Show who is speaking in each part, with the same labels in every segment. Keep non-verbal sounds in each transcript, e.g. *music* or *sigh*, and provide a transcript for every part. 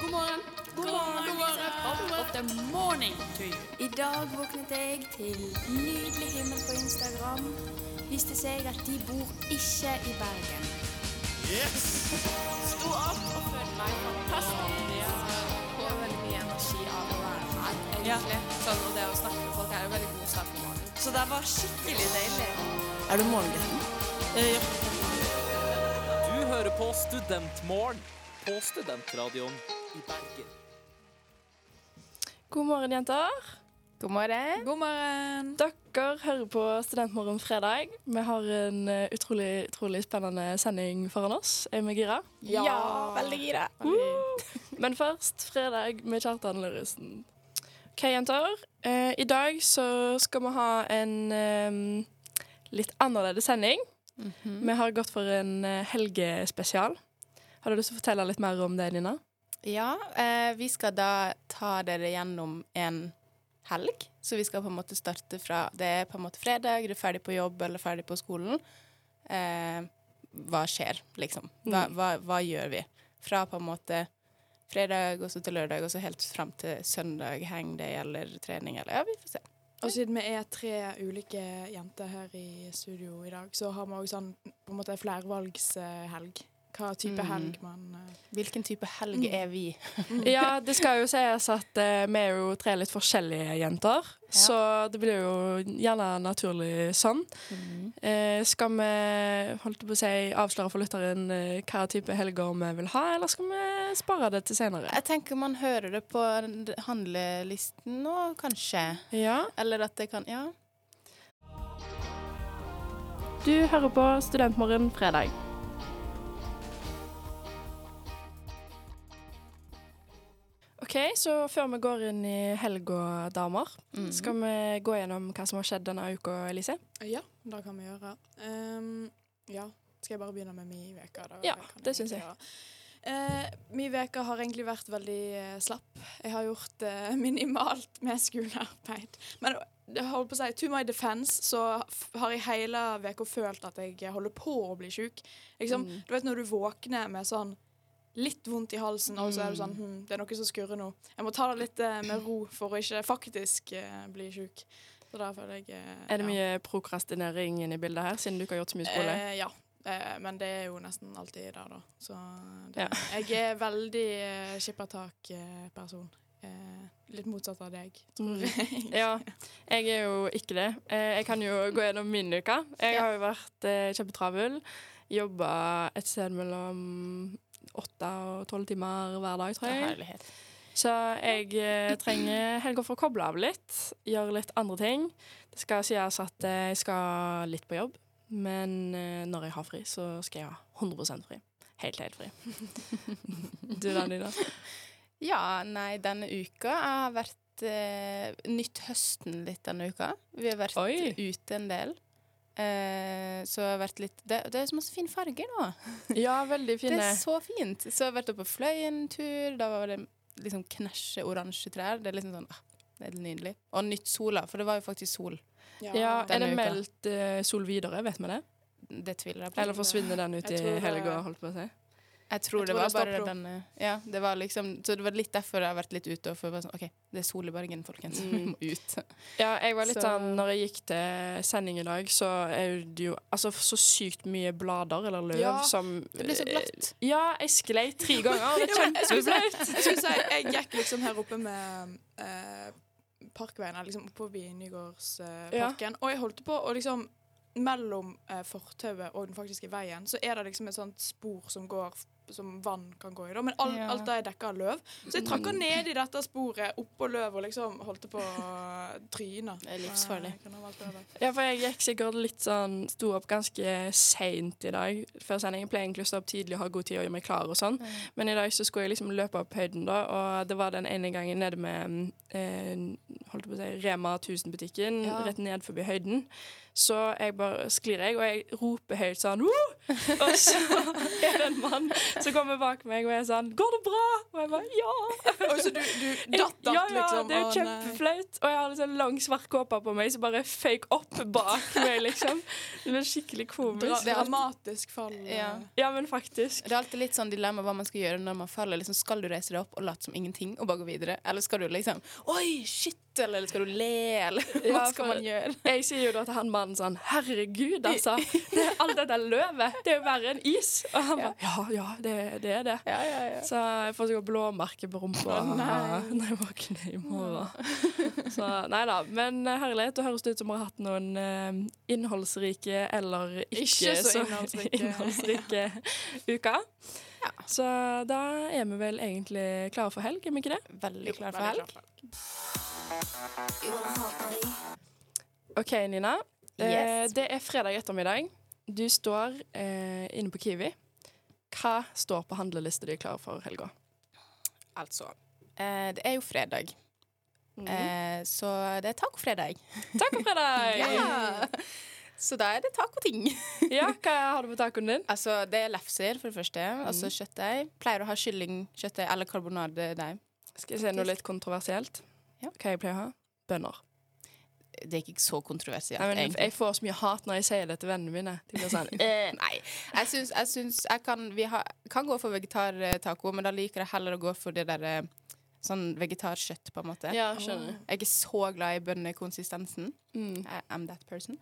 Speaker 1: God morgen. God morgen. God morgen. God morgen. the morning to you.
Speaker 2: I dag våknet jeg til nydelig himmel på Instagram. Viste seg at de bor ikke i Bergen. Yes!
Speaker 1: Sto opp og følte meg fantastisk. Ja. Får veldig mye energi av å være her, egentlig. Sånn, og det å snakke med folk er jo veldig god start på morgenen. Så det var skikkelig deilig.
Speaker 2: Er du morgengutten?
Speaker 3: Du hører på Studentmorgen på Studentradioen i Bergen.
Speaker 4: God morgen, jenter.
Speaker 5: God morgen.
Speaker 1: God morgen.
Speaker 4: Dere hører på Studentmorgen fredag. Vi har en eh, utrolig, utrolig spennende sending foran oss. Er vi gira?
Speaker 5: Ja, veldig gira.
Speaker 4: Men først fredag med Kjartan Lauritzen. OK, jenter. Eh, I dag så skal vi ha en eh, litt annerledes sending. Vi har gått for en eh, helgespesial. Har du lyst til å fortelle litt mer om det, Nina?
Speaker 5: Ja, eh, vi skal da ta dere gjennom en helg. Så vi skal på en måte starte fra Det er på en måte fredag, du er ferdig på jobb eller ferdig på skolen. Eh, hva skjer, liksom? Hva,
Speaker 4: Mm.
Speaker 5: hva, hva gjør vi? Fra på en måte fredag og så til lørdag, og så helt fram til søndag, hangday eller trening eller Ja, vi får se.
Speaker 6: Og siden vi er tre ulike jenter her i studio i dag, så har vi òg sånn på en måte flervalgshelg. Hva type
Speaker 5: Mm.
Speaker 6: helg man eh,
Speaker 5: Hvilken type helg er vi?
Speaker 4: Ja, det skal jo sies at eh, vi er jo tre litt forskjellige jenter. Så det blir jo gjerne naturlig sånn. Eh, skal vi holdt på å si, avsløre for lytteren eh, hva type helger vi vil ha, eller skal vi spare det til senere?
Speaker 5: Jeg tenker man hører det på handlelisten nå, kanskje.
Speaker 4: Ja.
Speaker 5: Eller at det kan Ja.
Speaker 4: Du hører på Studentmorgen fredag. OK, så før vi går inn i helga, damer,
Speaker 5: mm.
Speaker 4: skal vi gå gjennom hva som har skjedd denne uka, Elise?
Speaker 6: Ja, det kan vi gjøre. Um, ja, skal jeg bare begynne med min uke?
Speaker 4: Ja, det synes jeg.
Speaker 6: Uh, min uke har egentlig vært veldig uh, slapp. Jeg har gjort uh, minimalt *laughs* med skolearbeid. Men jeg holdt på å si, to my defense så har jeg hele uka følt at jeg holder på å bli sjuk. Liksom,
Speaker 4: Mm.
Speaker 6: Du vet når du våkner med sånn litt vondt i halsen, og så er du sånn hm, Det er noe som skurrer nå. Jeg må ta det litt eh, med ro for å ikke faktisk eh, bli sjuk. Så da føler jeg eh,
Speaker 4: Er det
Speaker 6: ja.
Speaker 4: mye prokrastinering inne i bildet her, siden du ikke har gjort så mye skole?
Speaker 6: Eh, ja. Eh, men det er jo nesten alltid der, da. Så det,
Speaker 4: Ja. *laughs*
Speaker 6: jeg er veldig eh, skippertak-person. Eh, litt motsatt av deg, tror
Speaker 4: Mm.
Speaker 6: jeg. *laughs*
Speaker 4: Ja, jeg er jo ikke det. Eh, Jeg kan jo gå gjennom min uke. Jeg
Speaker 5: Ja.
Speaker 4: har jo vært eh, kjempetravel. Jobba et sted mellom åtte og tolv timer hver dag, tror jeg.
Speaker 5: Herlighet.
Speaker 4: Så jeg eh, trenger helga for å koble av litt, gjøre litt andre ting. Det skal sies at jeg skal litt på jobb, men eh, når jeg har fri, så skal jeg ha 100 fri. Helt, helt fri. *laughs* Du da, Nina?
Speaker 5: Ja, nei, denne uka har vært eh, nytt høsten litt denne uka. Vi har vært
Speaker 4: Oi.
Speaker 5: ute en del. Eh, så jeg har vært litt det, det er så masse fine farger nå. *laughs*
Speaker 4: Ja, veldig
Speaker 5: Det er så fint. Så jeg har vært oppe på fløy en tur. Da var det liksom knæsje oransje trær. Det er liksom sånn ah, Det er nydelig. Og nytt sola, for det var jo faktisk sol.
Speaker 6: Ja.
Speaker 4: Ja, er det
Speaker 5: uka.
Speaker 4: meldt uh, sol videre, vet vi det?
Speaker 5: Det tviler jeg på.
Speaker 4: Eller forsvinner den ut
Speaker 6: Jeg
Speaker 4: i helga, holdt på å si?
Speaker 5: Jeg tror
Speaker 6: Jeg
Speaker 5: det
Speaker 6: tror
Speaker 5: var
Speaker 6: det
Speaker 5: bare den Ja, det var liksom Så det var litt derfor jeg har vært litt ute. Og for bare sånn, OK, det er sol i Bergen, folkens. *laughs* Vi
Speaker 4: Mm.
Speaker 5: må ut.
Speaker 4: Ja, jeg var litt
Speaker 5: Så-
Speaker 4: sånn Når jeg gikk til sending i dag, så er det jo altså så sykt mye blader eller løv
Speaker 6: Ja,
Speaker 4: som
Speaker 5: Det blir så glatt.
Speaker 4: Ja, jeg sklei tre *laughs* ganger. Det er
Speaker 6: men jeg skulle si- Jeg gikk liksom her oppe med eh, Parkveien, liksom oppover Nygårdsparken,
Speaker 4: Ja.
Speaker 6: og jeg holdt på å liksom Mellom eh, fortauet og den faktiske veien så er det liksom et sånt spor som går som vann kan gå i. Da. Men all,
Speaker 5: Ja.
Speaker 6: alt det er dekka av løv. Så jeg trakka ned i dette sporet oppå løv og liksom holdt på å tryne.
Speaker 5: Det er livsfarlig.
Speaker 4: Ja, for jeg gikk sikkert litt sånn Sto opp ganske seint i dag før sending. Jeg pleier egentlig å stå opp tidlig og ha god tid og gjøre meg klar og sånn. Men i dag så skulle jeg liksom løpe opp høyden, da, og det var den ene gangen nede med eh, holdt på å si, Rema 1000-butikken,
Speaker 6: Ja.
Speaker 4: rett ned forbi høyden. Så jeg bare sklir jeg, og jeg roper høyt sånn Woo! Og så *laughs* er det en mann som kommer bak meg og er sånn 'Går det bra?' Og jeg bare 'Ja'.
Speaker 6: Og så du, du datt
Speaker 4: ja,
Speaker 6: datt,
Speaker 4: ja,
Speaker 6: liksom.
Speaker 4: det er jo kjempeflaut. Og jeg har sånn lang, svart kåpe på meg som bare føyk opp bak meg, liksom. Det blir skikkelig
Speaker 6: Dra,
Speaker 4: komisk.
Speaker 6: dramatisk fall.
Speaker 5: Ja.
Speaker 4: Ja, men faktisk.
Speaker 5: Det er alltid litt sånn dilemma hva man skal gjøre når man faller. Liksom, skal du reise deg opp og late som ingenting og bare gå videre? Eller skal du liksom Oi, shit! Eller skal du le? Eller hva
Speaker 4: Ja,
Speaker 5: skal man gjøre?
Speaker 4: Jeg sier jo da til han mannen sånn Herregud, altså. *laughs* Det, alt dette løvet, det er jo verre enn is. Og han bare Ja, ja, det, det er det.
Speaker 5: Ja, ja, ja.
Speaker 4: Så jeg får sikkert blåmerke på rumpa *laughs* når jeg våkner i morgen. *laughs* Så nei da. Men eh, herlighet, det høres ut som vi har hatt noen eh, innholdsrike eller ikke,
Speaker 6: Ikke så
Speaker 4: så
Speaker 6: innholdsrike.
Speaker 4: innholdsrike uker. Så da er vi vel egentlig klare for helg, er vi ikke det?
Speaker 5: Veldig klare for helg.
Speaker 4: OK, Nina. Eh,
Speaker 5: Yes.
Speaker 4: det er fredag ettermiddag. Du står eh, inne på Kiwi. Hva står på handlelista di klar for helga?
Speaker 5: Altså, eh, det er jo fredag.
Speaker 4: Mm.
Speaker 5: Eh, så det er tacofredag.
Speaker 4: Tacofredag! *laughs*
Speaker 5: Ja. Så da er det tacoting. *laughs*
Speaker 4: ja, hva har du på tacoen din?
Speaker 5: Altså, det er lefser, for det første. Altså kjøttdeig. Pleier å ha kylling, kjøttdeig eller karbonadedeig.
Speaker 4: Skal jeg si noe litt kontroversielt?
Speaker 5: Ja.
Speaker 4: Hva jeg pleier å ha? Bønner.
Speaker 5: Det er ikke så kontroversielt,
Speaker 4: Nei, men jeg får så mye hat når jeg sier det til vennene mine. De blir sånn eh.
Speaker 5: Nei. Jeg syns jeg, synes jeg kan Vi har, kan gå for vegetartaco, men da liker jeg heller å gå for det derre sånn vegetarkjøtt, på en måte.
Speaker 4: Ja, skjønner.
Speaker 5: Jeg er ikke så glad i bønnekonsistensen.
Speaker 4: Mm.
Speaker 5: I am that person.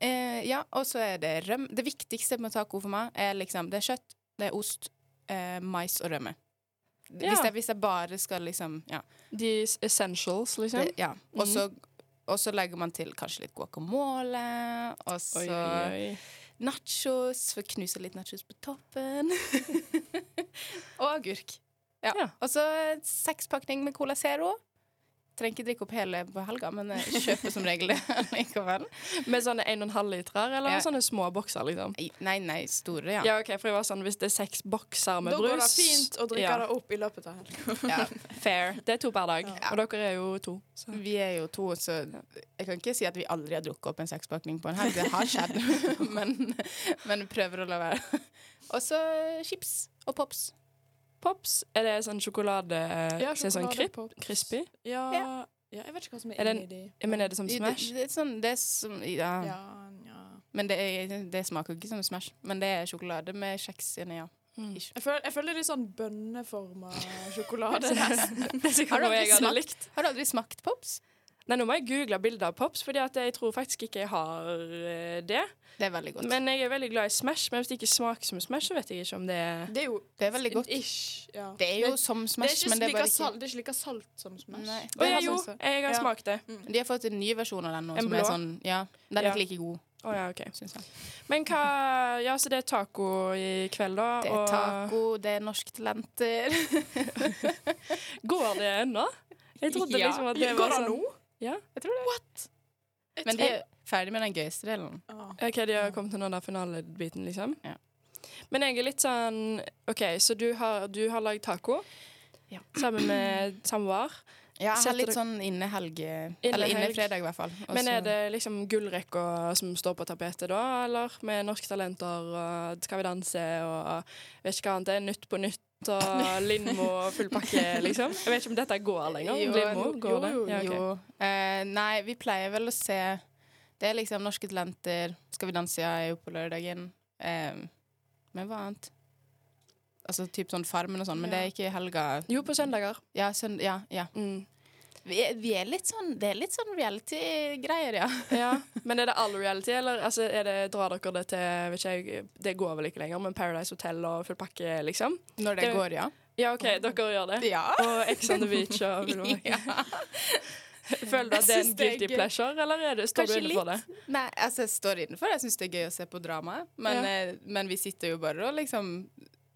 Speaker 5: Eh, ja, og så er det røm. Det viktigste med taco for meg er liksom Det er kjøtt, det er ost, eh, mais og rømme.
Speaker 4: Ja.
Speaker 5: Hvis, jeg, hvis jeg bare skal liksom Ja.
Speaker 4: The essentials, liksom.
Speaker 5: Det, ja. Og så og så legger man til kanskje litt guacamole, og så
Speaker 4: Oi, oi,
Speaker 5: nachos, for å knuse litt nachos på toppen. *laughs* og agurk. Ja.
Speaker 4: Ja.
Speaker 5: Og så sekspakning med Cola Zero. Trenger ikke drikke opp hele på helga, men jeg kjøper som regel det *laughs* likevel.
Speaker 4: Med sånne 1,5 liter, eller
Speaker 5: Ja.
Speaker 4: sånne små bokser, liksom?
Speaker 5: Nei, nei, store, ja.
Speaker 4: Ja, OK, for jeg var sånn hvis det er seks bokser med
Speaker 6: Da
Speaker 4: brus
Speaker 6: går det fint å drikke
Speaker 4: ja,
Speaker 6: det opp i løpet av helga.
Speaker 5: ja. *laughs*
Speaker 4: Fair. Det er to per dag.
Speaker 5: Ja.
Speaker 4: Og dere er jo to. Så.
Speaker 5: Vi er jo to, så jeg kan ikke si at vi aldri har drukket opp en sekspakning på en helg. Det har skjedd, *laughs* men, men prøver å la være. Og så chips og pops.
Speaker 4: Pops, er det sånn sjokolade
Speaker 6: Ja,
Speaker 4: som er sånn krip, crispy?
Speaker 6: Ja,
Speaker 5: Ja.
Speaker 6: ja, jeg vet ikke hva som er,
Speaker 4: Er det
Speaker 6: inni de.
Speaker 4: Jeg mener, er det som
Speaker 5: Det,
Speaker 4: Smash?
Speaker 5: det er sånn, det er som ja.
Speaker 6: Ja, ja.
Speaker 5: Men det, er, det smaker ikke som Smash. Men det er sjokolade med kjeks inni, ja.
Speaker 4: Mm.
Speaker 6: Jeg føler, jeg føler det er sånn bønneforma sjokolade. *laughs*
Speaker 4: Det
Speaker 5: Har du aldri smakt? Har du aldri smakt pops?
Speaker 4: Nei, nå må jeg google bilder av Pops, Fordi jeg tror faktisk ikke jeg har eh, det.
Speaker 5: Det er veldig godt.
Speaker 4: Men jeg er veldig glad i Smash. Men hvis det ikke smaker som Smash, så vet jeg ikke om det er
Speaker 6: Det er jo
Speaker 5: det er veldig godt.
Speaker 6: ish. Ja.
Speaker 5: Det er jo som
Speaker 6: det er
Speaker 5: Smash,
Speaker 6: ikke
Speaker 5: men det er bare ikke
Speaker 6: salt, det er ikke like salt som Smash.
Speaker 5: Nei.
Speaker 4: Å
Speaker 5: Det
Speaker 4: ja, jo,
Speaker 5: sånn-
Speaker 4: jeg har
Speaker 6: Ja.
Speaker 4: smakt det.
Speaker 5: De har fått en ny versjon av den nå.
Speaker 4: En
Speaker 5: som
Speaker 4: blå?
Speaker 5: er sånn, ja, Den er ikke like god,
Speaker 4: Å ja, OK. Men hva Ja, så det er taco i kveld, da?
Speaker 5: Det er taco, det er norske talenter. *laughs*
Speaker 4: Går det ennå? Jeg trodde
Speaker 5: Ja.
Speaker 4: liksom at det
Speaker 6: Går
Speaker 4: var
Speaker 6: det
Speaker 4: sånn
Speaker 6: nå?
Speaker 4: Ja.
Speaker 5: Jeg tror det. What? Men de er ferdig med den gøyeste delen.
Speaker 6: Oh.
Speaker 4: OK, de har kommet til den der finalebiten, liksom?
Speaker 5: Ja.
Speaker 4: Men jeg er litt sånn OK, så du har, du har lagd taco
Speaker 5: Ja.
Speaker 4: sammen med samboer.
Speaker 5: Ja, jeg har litt sånn inne helg Eller
Speaker 4: Innehelg.
Speaker 5: innefredag, i hvert fall. Også.
Speaker 4: Men er det liksom gullrekka som står på tapetet da, eller? Med Norske Talenter og Skal vi danse og vet ikke hva annet det er. Nytt på nytt og Lindmo og full pakke, liksom? Jeg vet ikke om dette går lenger.
Speaker 5: Jo,
Speaker 4: Lindmo, går
Speaker 5: jo,
Speaker 4: det? Ja, okay.
Speaker 5: jo. Eh, nei, vi pleier vel å se Det er liksom Norske Talenter, Skal vi danse, ja, er jo på lørdagen. Eh, men hva annet? Altså typ sånn Farmen og sånn, men det er ikke i helga.
Speaker 4: Jo, på søndager.
Speaker 5: Ja, sønd ja, ja.
Speaker 4: Mm.
Speaker 5: Vi vi er litt sånn Det er litt sånn reality-greier, ja. *laughs*
Speaker 4: Ja, Men er det all reality, eller altså, det, drar dere det til jeg, Det går vel ikke lenger, men Paradise Hotel og full pakke, liksom?
Speaker 5: Når det
Speaker 4: Det-
Speaker 5: går, ja.
Speaker 4: Ja, OK, dere gjør det?
Speaker 5: Ja.
Speaker 4: Og Ex on the Beach og *laughs*
Speaker 5: ja.
Speaker 4: Føler du at det er en guilty
Speaker 5: er
Speaker 4: pleasure, eller er det, står
Speaker 5: Kanskje
Speaker 4: du innenfor litt. det?
Speaker 5: Nei, altså, jeg står innenfor. Jeg syns det er gøy å se på drama. Men,
Speaker 4: Ja.
Speaker 5: eh, men vi sitter jo bare og liksom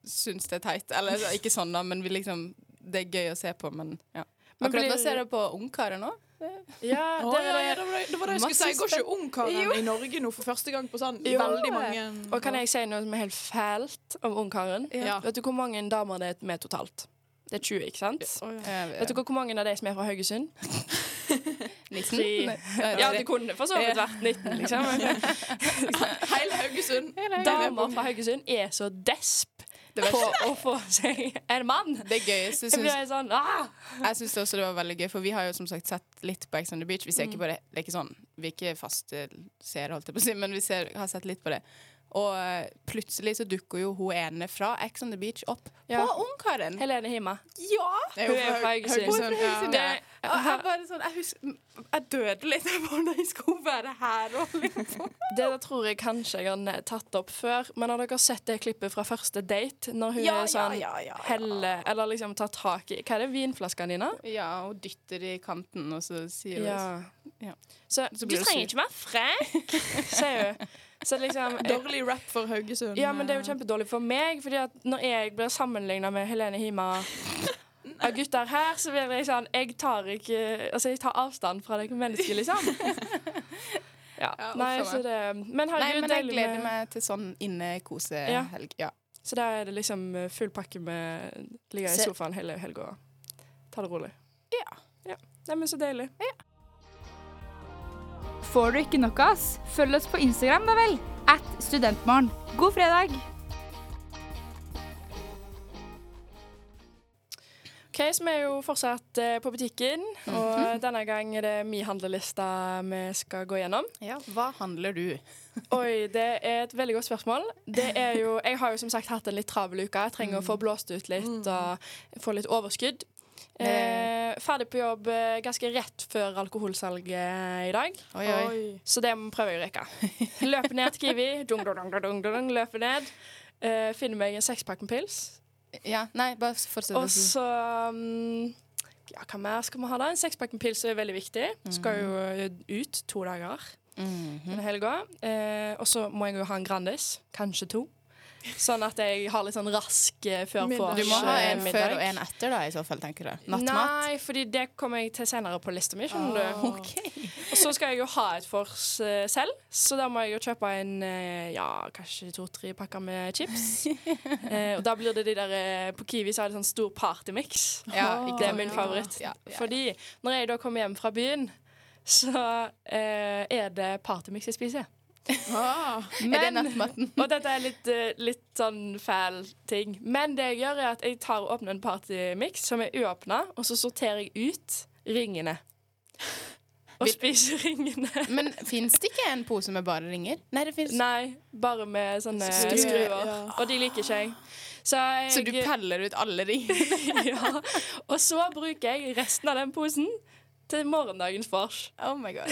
Speaker 5: syns det er teit. Eller ikke sånn, da, men vi liksom Det er gøy å se på, men ja.
Speaker 4: Men
Speaker 5: Akkurat
Speaker 4: blir-
Speaker 5: nå ser jeg på Ungkarer nå.
Speaker 4: Ja, det
Speaker 6: ja, ja,
Speaker 4: det.
Speaker 6: det var det, det var det jeg skulle si.
Speaker 5: Jeg
Speaker 6: Går ikke Ungkaren i Norge nå for første gang på sånn
Speaker 4: Jo.
Speaker 6: veldig mange
Speaker 4: Og kan jeg si noe som er helt fælt om Ungkaren?
Speaker 6: Ja.
Speaker 4: Vet du hvor mange damer det er med totalt? Det er 20, ikke sant?
Speaker 6: Oh, ja.
Speaker 4: Vet du hvor mange av de som er fra Haugesund? *laughs*
Speaker 5: 19?
Speaker 4: Ja, det kunne for så vidt vært 19, liksom. *laughs*
Speaker 6: Hele Haugesund.
Speaker 4: Damer fra Haugesund er så desp på å få *laughs* seg en mann.
Speaker 5: Det gøyeste
Speaker 4: Jeg
Speaker 5: syns
Speaker 4: blir sånn ah!
Speaker 5: Jeg syns også det var veldig gøy, for vi har jo som sagt sett litt på Ex on the Beach. Vi ser ikke på det, det er ikke sånn, vi er ikke faste seere, holdt jeg på å si, men vi ser, har sett litt på det. Og eh, plutselig så dukker jo hun ene fra Ex on the Beach opp
Speaker 4: Ja.
Speaker 5: på Ungkaren.
Speaker 4: Helene Hima.
Speaker 5: Ja!
Speaker 4: Hun er
Speaker 5: er fra Haugesund, jeg bare sånn Jeg husker Jeg døde litt av hvordan jeg skulle være her og liksom.
Speaker 4: Det der tror jeg kanskje jeg har tatt opp før, men har dere sett det klippet fra første date? Når hun
Speaker 5: Ja,
Speaker 4: er sånn
Speaker 5: ja, ja, ja, ja.
Speaker 4: helle Eller liksom tar tak i Hva er det? Vinflaskene dine?
Speaker 5: Ja, hun dytter i kanten, og så sier hun
Speaker 4: Ja.
Speaker 5: Ja.
Speaker 4: Så,
Speaker 5: Så
Speaker 4: du
Speaker 5: blir du
Speaker 4: trenger ikke være frekk, *laughs* sier hun. Så liksom
Speaker 6: Dårlig rap for Haugesund.
Speaker 4: Ja, men det er jo kjempedårlig for meg, Fordi at når jeg blir sammenligna med Helene Hima av gutter her, så blir jeg sånn Jeg tar ikke Altså, jeg tar avstand fra deg mennesket, liksom. *laughs* Ja.
Speaker 5: Ja,
Speaker 4: Nei, så det Men
Speaker 5: Nei, men jeg gleder
Speaker 4: med
Speaker 5: meg til sånn innekosehelg. Ja.
Speaker 4: Så da er det liksom eh, full pakke med Ligge i sofaen hele helga. Ta det rolig.
Speaker 5: Ja.
Speaker 4: ja. Neimen, så deilig.
Speaker 7: Får du ikke nok av oss? Følg oss på Instagram, da vel. At Studentmorgen. God fredag!
Speaker 4: OK, så vi er jo fortsatt eh, på butikken, og denne gang er det min handleliste vi skal gå gjennom.
Speaker 5: ja. Hva handler du? *laughs*
Speaker 4: Oi, det er et veldig godt spørsmål. Det er jo, jeg har jo som sagt hatt en litt travel uke. Jeg trenger å få blåst ut litt og få litt overskudd. Eh, ferdig på jobb eh, ganske rett før alkoholsalget i dag.
Speaker 5: Oi, oi.
Speaker 4: Så det prøver jeg å rekke. *laughs* Løper ned til Kiwi, dung, dung, dung, dung, dung, løper ned. eh, finner meg en sekspakk med pils.
Speaker 5: Ja, nei, bare fortsett.
Speaker 4: Og så um, Ja, hva mer skal vi ha da? En sekspakk med pils er veldig viktig. Skal jo eh, ut to dager
Speaker 5: Mhm.
Speaker 4: denne helga. Eh, og så må jeg jo ha en Grandis. Kanskje to. Sånn at jeg har litt sånn rask eh, før
Speaker 6: Middag.
Speaker 5: Du må ha
Speaker 4: eh,
Speaker 5: en
Speaker 4: middag.
Speaker 5: før og en etter, da, i så fall, tenker du. Nattmat.
Speaker 4: Nei, fordi det kommer jeg til senere på lista mi. skjønner du.
Speaker 5: Okay.
Speaker 4: Og så skal jeg jo ha et vors eh, selv, så da må jeg jo kjøpe en eh, ja, kanskje to-tre pakker med chips. *laughs* Eh, og da blir det de der eh, På Kiwi så er det sånn stor partymix.
Speaker 5: Ja,
Speaker 4: Det er min favoritt.
Speaker 5: Ja, ja.
Speaker 4: Fordi når jeg da kommer hjem fra byen, så eh, er det partymix jeg spiser.
Speaker 6: Ah.
Speaker 5: Er det
Speaker 4: Men-
Speaker 5: nattmaten? *laughs*
Speaker 4: Og dette er litt, eh, litt sånn fæl ting. Men det jeg gjør, er at jeg tar og åpner en partymix som er uåpna, og så sorterer jeg ut ringene. Og
Speaker 5: Vil-
Speaker 4: spiser ringene. *laughs*
Speaker 5: Men fins det ikke en pose med bare ringer? Nei, det fins
Speaker 4: Nei, bare med sånne
Speaker 6: Skruer,
Speaker 4: skruer.
Speaker 6: ja.
Speaker 4: Og de liker ikke jeg. Så, jeg,
Speaker 5: Så du peller ut alle ringene? *laughs*
Speaker 4: ja. Og så bruker jeg resten av den posen til morgendagens vors.
Speaker 5: Oh my god.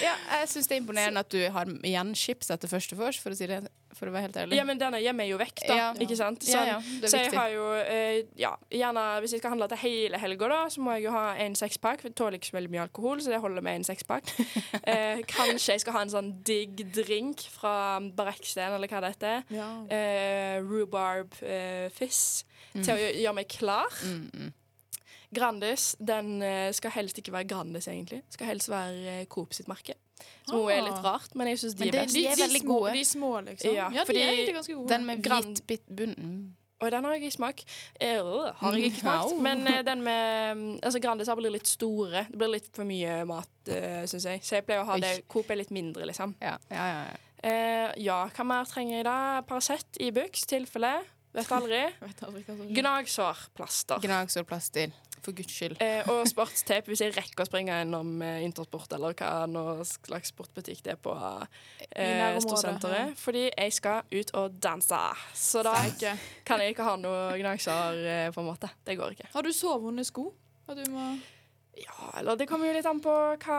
Speaker 5: Ja, jeg syns det er imponerende at du har igjen chips etter første vors, for å si det for å være helt ærlig.
Speaker 4: Ja, men gjemmer jeg jo vekk, da.
Speaker 5: Ja.
Speaker 4: Ikke sant?
Speaker 5: Ja, ja, er
Speaker 4: så jeg har jo eh, Ja, gjerne hvis jeg skal handle til hele helga, da, så må jeg jo ha en sekspakk. Jeg tåler ikke så veldig mye alkohol, så det holder med en sekspakk. *laughs* eh, kanskje jeg skal ha en sånn digg drink fra Barakksten, eller hva det heter.
Speaker 6: Ja.
Speaker 4: Eh, rhubarb eh, Mm. Til å gjøre meg klar.
Speaker 5: Mm, mm.
Speaker 4: Grandis den eh, skal helst ikke være Grandis, egentlig. Skal helst være eh, Coop sitt merke. Som ah. er litt
Speaker 6: Ah.
Speaker 4: rart, men jeg syns de
Speaker 5: de,
Speaker 4: er
Speaker 5: de er veldig gode.
Speaker 6: De små, liksom.
Speaker 4: Ja,
Speaker 6: Ja, de er egentlig ganske gode.
Speaker 5: Den med
Speaker 4: Grand-
Speaker 5: hvit bit bunn. Mm.
Speaker 4: Og den har jeg ikke smak. Eh, øh, har jeg ikke smakt. Men eh, den med mm, Altså Grandis blir litt store. Det blir litt for mye mat, uh, syns jeg. Så jeg pleier å ha
Speaker 5: Oi.
Speaker 4: det Coop er litt mindre, liksom.
Speaker 5: Ja, ja, ja. ja.
Speaker 4: Eh, ja, hva mer trenger jeg da? Paracet, Ibux, tilfelle. Vet aldri. *laughs*
Speaker 6: Vet aldri
Speaker 4: Gnagsårplaster.
Speaker 5: Gnagsårplaster. For guds skyld.
Speaker 4: Eh, og sportstape hvis jeg rekker å springe gjennom eh, Intersport eller hva noe slags sportbutikk det er på eh, Storsenteret. Ja. Fordi jeg skal ut og danse. Så da
Speaker 6: Steike.
Speaker 4: kan jeg ikke ha noe gnagsår, eh, på en måte. Det går ikke.
Speaker 6: Har du sovende sko? Og du må
Speaker 4: Ja, eller det kommer jo litt an på hva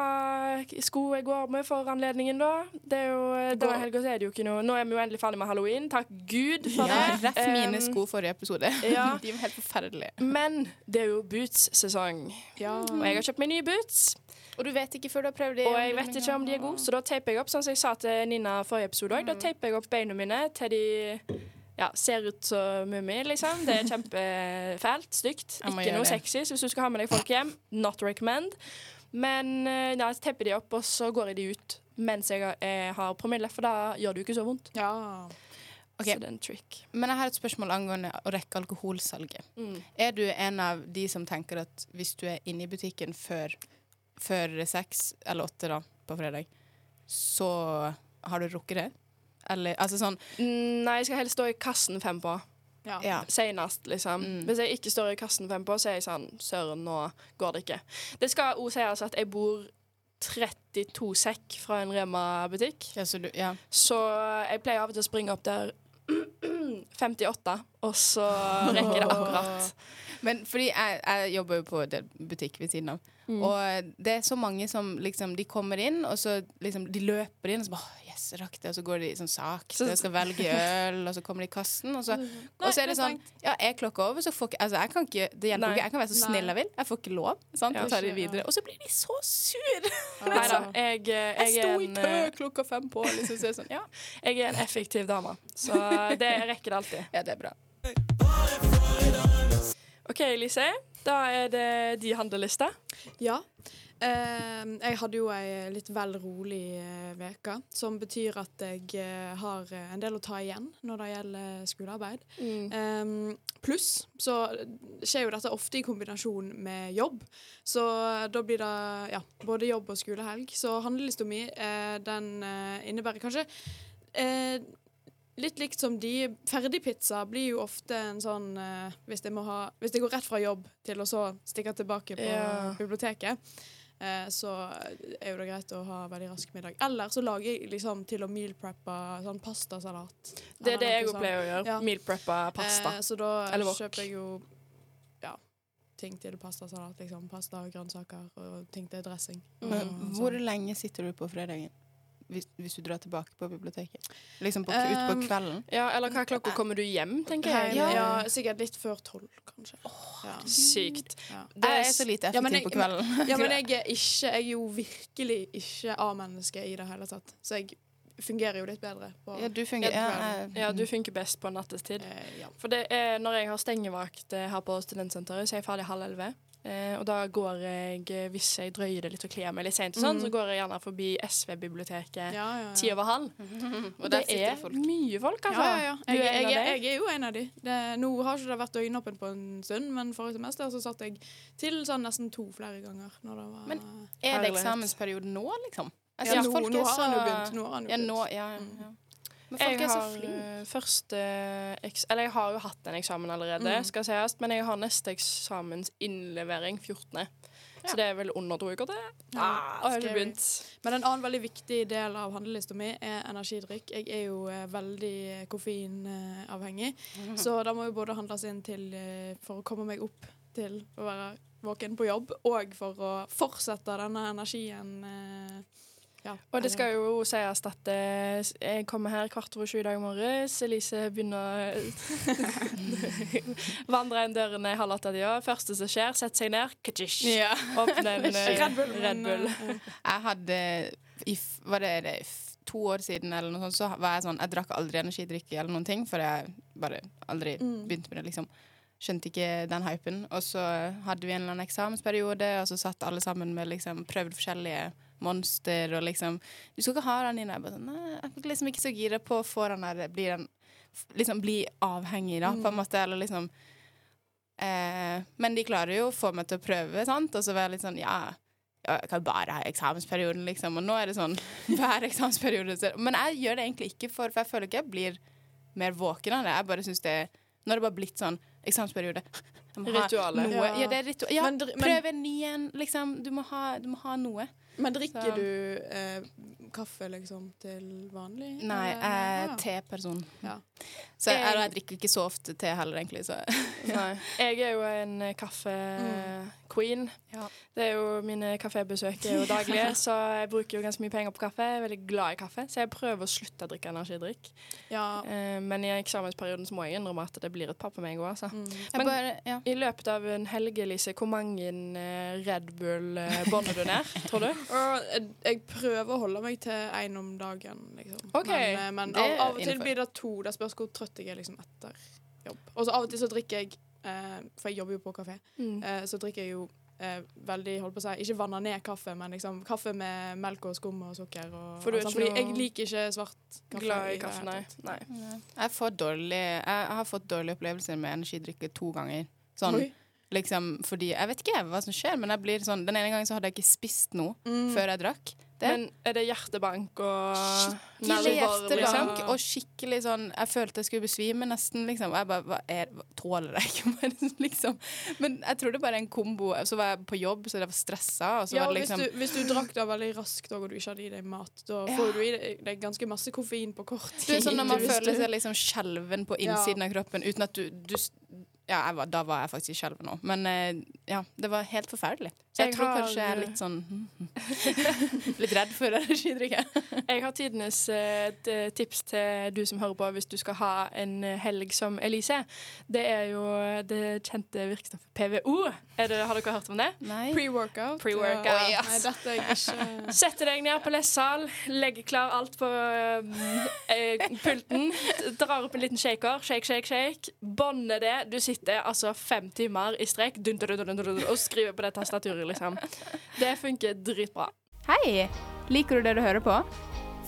Speaker 4: sko jeg går med for anledningen, da. Det er jo, eh, Denne helga er det jo ikke noe Nå er vi jo endelig ferdig med halloween. Takk Gud for det.
Speaker 5: Ja, rett
Speaker 4: mine
Speaker 5: sko forrige episode. *laughs*
Speaker 4: ja.
Speaker 5: De var helt forferdelige.
Speaker 4: Men det er jo boots-sesong,
Speaker 6: Ja.
Speaker 4: og jeg har kjøpt meg nye boots.
Speaker 5: Og du vet ikke før du har prøvd dem.
Speaker 4: Og jeg vet ikke om de er gode, så da teiper jeg opp, sånn som jeg sa til Nina forrige episode òg. Da teiper jeg opp beina mine til de ja, ser ut som Mummi, liksom. Det er kjempefælt. Stygt. Ikke noe sexy. Så hvis du skal ha med deg folk hjem, not recommend. Men da ja, tepper de opp, og så går jeg de ut mens jeg har- eh, promille, for da gjør det jo ikke så vondt.
Speaker 6: ja.
Speaker 5: Okay.
Speaker 4: Så det er en trick.
Speaker 5: Men jeg har et spørsmål angående å rekke alkoholsalget.
Speaker 4: Mm.
Speaker 5: Er du en av de som tenker at hvis du er inne i butikken før før seks eller åtte da, på fredag, så har du rukket det? Eller altså sånn
Speaker 4: Mm, Nei, jeg skal helst stå i kassen fem på.
Speaker 6: Ja.
Speaker 5: Ja.
Speaker 4: Senest, liksom.
Speaker 5: Mm.
Speaker 4: Hvis jeg ikke står i kassen fem på, så er jeg sånn Søren, nå går det ikke. Det skal også sies at jeg bor 32 sekk fra en Rema-butikk.
Speaker 5: ja, så ja.
Speaker 4: Så jeg pleier av og til å springe opp der *clears throat* 58, og så rekker jeg det akkurat. *laughs*
Speaker 5: Men fordi jeg, jeg jobber jo på en butikk ved siden av.
Speaker 4: Mm.
Speaker 5: Og det er så mange som liksom De kommer inn, og så liksom De løper inn, og så bare «Åh, Yes, rakk det. Og så går de sånn sakte
Speaker 4: Så-
Speaker 5: og skal velge øl, og så kommer de i kassen, og så, og så er det sånn Ja, er klokka over, så får ikke Altså, jeg kan ikke Det hjelper ikke. Jeg kan være så snill jeg vil. Jeg får ikke lov. Sant?
Speaker 4: Ja.
Speaker 5: Og tar de videre. Og så blir de så sur! *laughs*
Speaker 4: Nei da, jeg,
Speaker 5: Jeg
Speaker 4: jeg,
Speaker 5: sto i kø
Speaker 4: eh,
Speaker 5: klokka fem på, liksom. Så er det sånn Ja,
Speaker 4: jeg er en effektiv dame, så det rekker det alltid.
Speaker 5: ja det er bra.
Speaker 4: OK, Lise. Da er det de handleliste.
Speaker 6: Ja. Eh, jeg hadde jo ei litt vel rolig eh, som betyr at jeg eh, har eh, en del å ta igjen når det gjelder skolearbeid. Um, Pluss så skjer jo dette ofte i kombinasjon med jobb. Så da blir det ja, både jobb og skolehelg. Så handlelista mi eh, den eh, innebærer kanskje eh, Litt likt som de. Ferdigpizza blir jo ofte en sånn uh, hvis, jeg må ha, hvis jeg går rett fra jobb til å så stikke tilbake på
Speaker 4: Ja.
Speaker 6: biblioteket, uh, så er jo det greit å ha veldig rask middag. Eller så lager jeg liksom til å meal preppa sånn pastasalat.
Speaker 4: Det er det jeg òg pleier å gjøre.
Speaker 6: Ja.
Speaker 4: Meal preppa pasta.
Speaker 6: Uh, så da
Speaker 4: Eller wok.
Speaker 6: kjøper jeg jo ja, ting til pastasalat. Liksom. Pasta, grønnsaker og ting til dressing.
Speaker 4: Mm.
Speaker 5: Men
Speaker 6: Og
Speaker 5: hvor
Speaker 6: sånn.
Speaker 5: lenge sitter du på fredagen? Hvis, hvis du drar tilbake på biblioteket? Liksom på,
Speaker 6: Um,
Speaker 5: ut på kvelden?
Speaker 4: Ja, eller hva klokka kommer du hjem, tenker jeg.
Speaker 6: ja. ja, sikkert litt før tolv, kanskje. ja.
Speaker 4: Sykt.
Speaker 6: Ja.
Speaker 5: Jeg er så lite
Speaker 6: Ja,
Speaker 5: effektiv
Speaker 6: jeg-
Speaker 5: på kvelden.
Speaker 6: ja, men *laughs* jeg er ikke Jeg er jo virkelig ikke A-menneske i det hele tatt. Så jeg fungerer jo litt bedre på
Speaker 5: Ja, du fungerer
Speaker 6: Ja,
Speaker 5: ja,
Speaker 4: du fungerer best på nattestid.
Speaker 6: eh, ja.
Speaker 4: For det er når jeg har stengevakt eh, her på studentsenteret, så er jeg ferdig halv elleve. Eh, og da går jeg, eh, hvis jeg drøyer det litt og kler meg litt seint, sånn,
Speaker 6: mm.
Speaker 4: så går jeg gjerne forbi SV-biblioteket
Speaker 6: Ja, ja, ja.
Speaker 4: ti over halv. *laughs*
Speaker 5: Og
Speaker 4: det er
Speaker 5: folk.
Speaker 4: mye folk, altså.
Speaker 6: Ja, ja, ja. Jeg,
Speaker 4: en
Speaker 6: jeg, jeg,
Speaker 4: dem.
Speaker 6: er jo en av de. Det, nå har ikke det vært døgnåpent på en stund, men forrige semester så satt jeg til sånn nesten to flere ganger. Når det var
Speaker 5: Men Er det
Speaker 4: eksamensperioden
Speaker 5: eksamensperiode nå, liksom? Altså,
Speaker 6: ja, nå, nå har han jo
Speaker 5: så-
Speaker 6: begynt. Nå har han jo
Speaker 5: Ja,
Speaker 6: begynt.
Speaker 5: nå, ja, ja,
Speaker 6: Mm.
Speaker 5: Ja. Men folk
Speaker 4: Jeg
Speaker 5: er så flinke.
Speaker 4: eh, første Eller jeg har jo hatt en eksamen allerede,
Speaker 6: Mm.
Speaker 4: skal sies, men jeg har neste eksamensinnlevering 14. Så det er vel under to uker til.
Speaker 6: Ja,
Speaker 4: Ah, begynt.
Speaker 6: Men en annen veldig viktig del av handlelista mi er energidrikk. Jeg er jo eh, veldig koffeinavhengig, så da må jo både handles inn til eh, for å komme meg opp til å være våken på jobb, og for å fortsette denne energien. Eh, ja,
Speaker 4: Og det skal jo sies at eh, jeg kommer her kvart over sju i dag morges. Elise begynner å *laughs* vandre inn dørene halv åtte-tida. Første som skjer, setter seg ned, katsjish,
Speaker 5: Ja.
Speaker 4: åpner en eh,
Speaker 6: Red Bull.
Speaker 4: Red Bull.
Speaker 6: eh,
Speaker 5: Jeg hadde Var det, det to år siden eller noe sånt, så var jeg sånn Jeg drakk aldri energidrikke eller noen ting, for jeg bare aldri
Speaker 6: Mm.
Speaker 5: begynte med det, liksom. Skjønte ikke den hypen. Og så hadde vi en eller annen eksamensperiode, og så satt alle sammen med liksom prøvd forskjellige monster og liksom Du skal ikke ha den inne. Jeg bare sånn Nei, jeg er liksom ikke så gira på å få den der Bli den Liksom bli avhengig, da, på en måte, eller liksom eh, Men de klarer jo å få meg til å prøve, sant, og så være litt sånn Ja, jeg kan bare ha eksamensperioden, liksom. Og nå er det sånn *laughs* hver eksamensperiode. Men jeg gjør det egentlig ikke for For jeg føler ikke jeg blir mer våken av det. Jeg bare syns det Nå er det bare blitt sånn eksamensperiode.
Speaker 4: Ritualet.
Speaker 6: Ja.
Speaker 5: Ja, det er ritual. Ja, prøv en ny en, liksom. Du må ha, du må ha noe.
Speaker 6: Men drikker
Speaker 5: Så-
Speaker 6: du eh, kaffe liksom til vanlig?
Speaker 5: Nei, jeg er
Speaker 6: eller?
Speaker 5: teperson.
Speaker 6: Ja.
Speaker 5: Så jeg,
Speaker 4: Jeg-
Speaker 5: jeg drikker ikke så ofte te heller, egentlig. Så. *laughs*
Speaker 4: Jeg er jo en kaffe-queen.
Speaker 5: Ja.
Speaker 4: Det er jo Mine kafébesøk er jo daglige, *laughs* så jeg bruker jo ganske mye penger på kaffe. Jeg er veldig glad i kaffe, så jeg prøver å slutte å drikke energidrikk.
Speaker 6: Ja.
Speaker 4: Eh, men i eksamensperioden så må jeg innrømme at det blir et par på meg òg, altså.
Speaker 6: Mm.
Speaker 4: Men-
Speaker 5: bare, ja.
Speaker 4: I løpet av en helg, Elise, hvor mange eh, Red Bull eh, bånder du ned, tror du? *laughs*
Speaker 6: Og jeg, jeg prøver å holde meg til én om dagen, liksom.
Speaker 4: Okay.
Speaker 6: Men, eh, men av, av og til
Speaker 5: innenfor.
Speaker 6: blir det to. Det spørs hvor trøtt jeg er liksom etter jobb. Og så av og til så drikker jeg, eh, for jeg jobber jo på kafé,
Speaker 4: Mm.
Speaker 6: eh, så drikker jeg jo eh, veldig, holdt på å si, ikke vanna ned kaffe, men liksom kaffe med melk og skum og sukker. Og,
Speaker 4: For du er
Speaker 6: altså,
Speaker 4: ikke
Speaker 6: fordi jeg liker ikke svart kaffe.
Speaker 4: Glad i kaffe, nei. nei.
Speaker 5: Jeg, får dårlig, jeg har fått dårlige opplevelser med energidrikke to ganger. Sånn
Speaker 6: Oi.
Speaker 5: Liksom, fordi Jeg vet ikke hva som skjer, men jeg blir sånn Den ene gangen så hadde jeg ikke spist noe før jeg drakk. Det.
Speaker 4: Men er det hjertebank og
Speaker 5: Skikkelig hjertebank
Speaker 4: liksom?
Speaker 5: og skikkelig sånn Jeg følte jeg skulle besvime nesten, liksom. Og jeg bare hva er, hva, Tåler jeg ikke mer, *laughs* liksom? Men jeg tror det bare er en kombo. Så var jeg på jobb, så jeg var stressa, og så
Speaker 6: Ja,
Speaker 5: var det liksom
Speaker 6: hvis, du, hvis du drakk da veldig raskt og du ikke hadde i deg mat, da får du i deg, ganske masse koffein på kort tid.
Speaker 5: Det er sånn når man føler seg liksom skjelven på
Speaker 6: Ja.
Speaker 5: innsiden av kroppen uten at du, du Ja, jeg var, da var jeg faktisk skjelven òg. Men eh, ja, det var helt forferdelig. Så jeg,
Speaker 4: Jeg
Speaker 5: tror
Speaker 4: har-
Speaker 5: kanskje jeg er litt sånn *laughs* Litt redd for energidrikke.
Speaker 4: Jeg har tidenes eh, eh, tips til du som hører på hvis du skal ha en eh, helg som Elise. Det er jo det kjente virkestoffet PVO. Er det, har dere hørt om det?
Speaker 6: Pre-workout. Dette er jeg ikke *laughs*
Speaker 4: Sette deg ned på lesesal, legge klar alt på eh, eh, pulten. Drar opp en liten shaker. Shake, shake, shake. Bånder det. Du sitter altså fem timer i strekk dun, dun, dun, dun, dun, og skriver på det tastaturet, liksom. Det funker dritbra.
Speaker 7: Hei! Liker du det du hører på?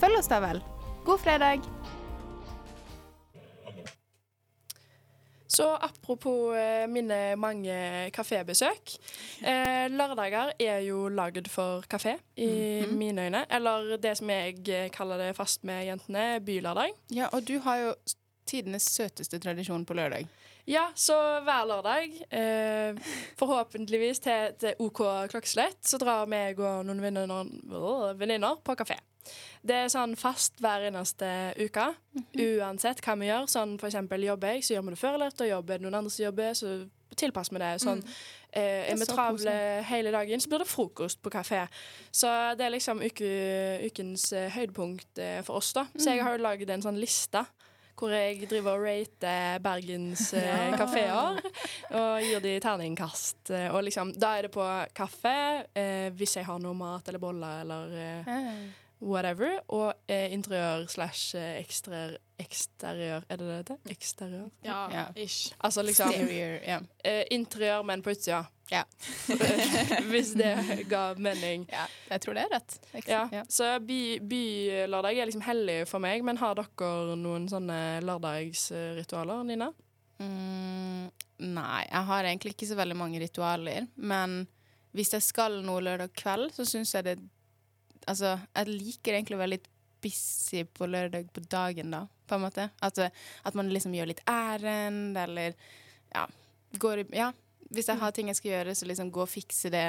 Speaker 7: Følg oss da vel. God fredag!
Speaker 4: Så apropos eh, mine mange kafébesøk. Eh, lørdager er jo lagd for kafé, i mine øyne. Eller det som jeg eh, kaller det fast med jentene, bylørdag.
Speaker 5: Ja, og du har jo tidenes søteste tradisjon på lørdag.
Speaker 4: Ja, så hver lørdag, eh, forhåpentligvis til et OK klokkeslett, så drar meg og noen venninner øh, på kafé. Det er sånn fast hver eneste uke, uansett hva vi gjør. Sånn for eksempel jobber jeg, så gjør vi det før eller etter jobber. Er noen andre som jobber, så tilpasser vi det. Sånn, eh, er vi travle hele dagen, så blir det frokost på kafé. Så det er liksom uke, ukens eh, høydepunkt eh, for oss, da. Så jeg har jo lagd en sånn liste. Hvor jeg driver og rater Bergens eh, kafeer og gir de terningkast. Og liksom, da er det på kaffe, eh, hvis jeg har noe mat eller boller eller eh, whatever. Og eh, interiør slash eh, eksteriør Eksteriør, er det det det heter? Eksteriør?
Speaker 6: Ja,
Speaker 5: Ja.
Speaker 6: ish.
Speaker 4: Altså liksom
Speaker 5: Exterior, yeah.
Speaker 4: eh, interiør, men på utsida.
Speaker 5: Ja. *laughs*
Speaker 4: hvis det ga mening.
Speaker 5: ja. Jeg tror det er rett.
Speaker 4: Ja,
Speaker 5: ja.
Speaker 4: Så by, bylørdag er liksom hellig for meg, men har dere noen sånne lørdagsritualer, Nina?
Speaker 5: Mm, nei, jeg har egentlig ikke så veldig mange ritualer. Men hvis jeg skal noe lørdag kveld, så syns jeg det Altså, jeg liker egentlig å være litt busy på lørdag på dagen, da, på en måte. At, at man liksom gjør litt ærend, eller ja, går Ja, hvis jeg har ting jeg skal gjøre, så liksom gå og fikse det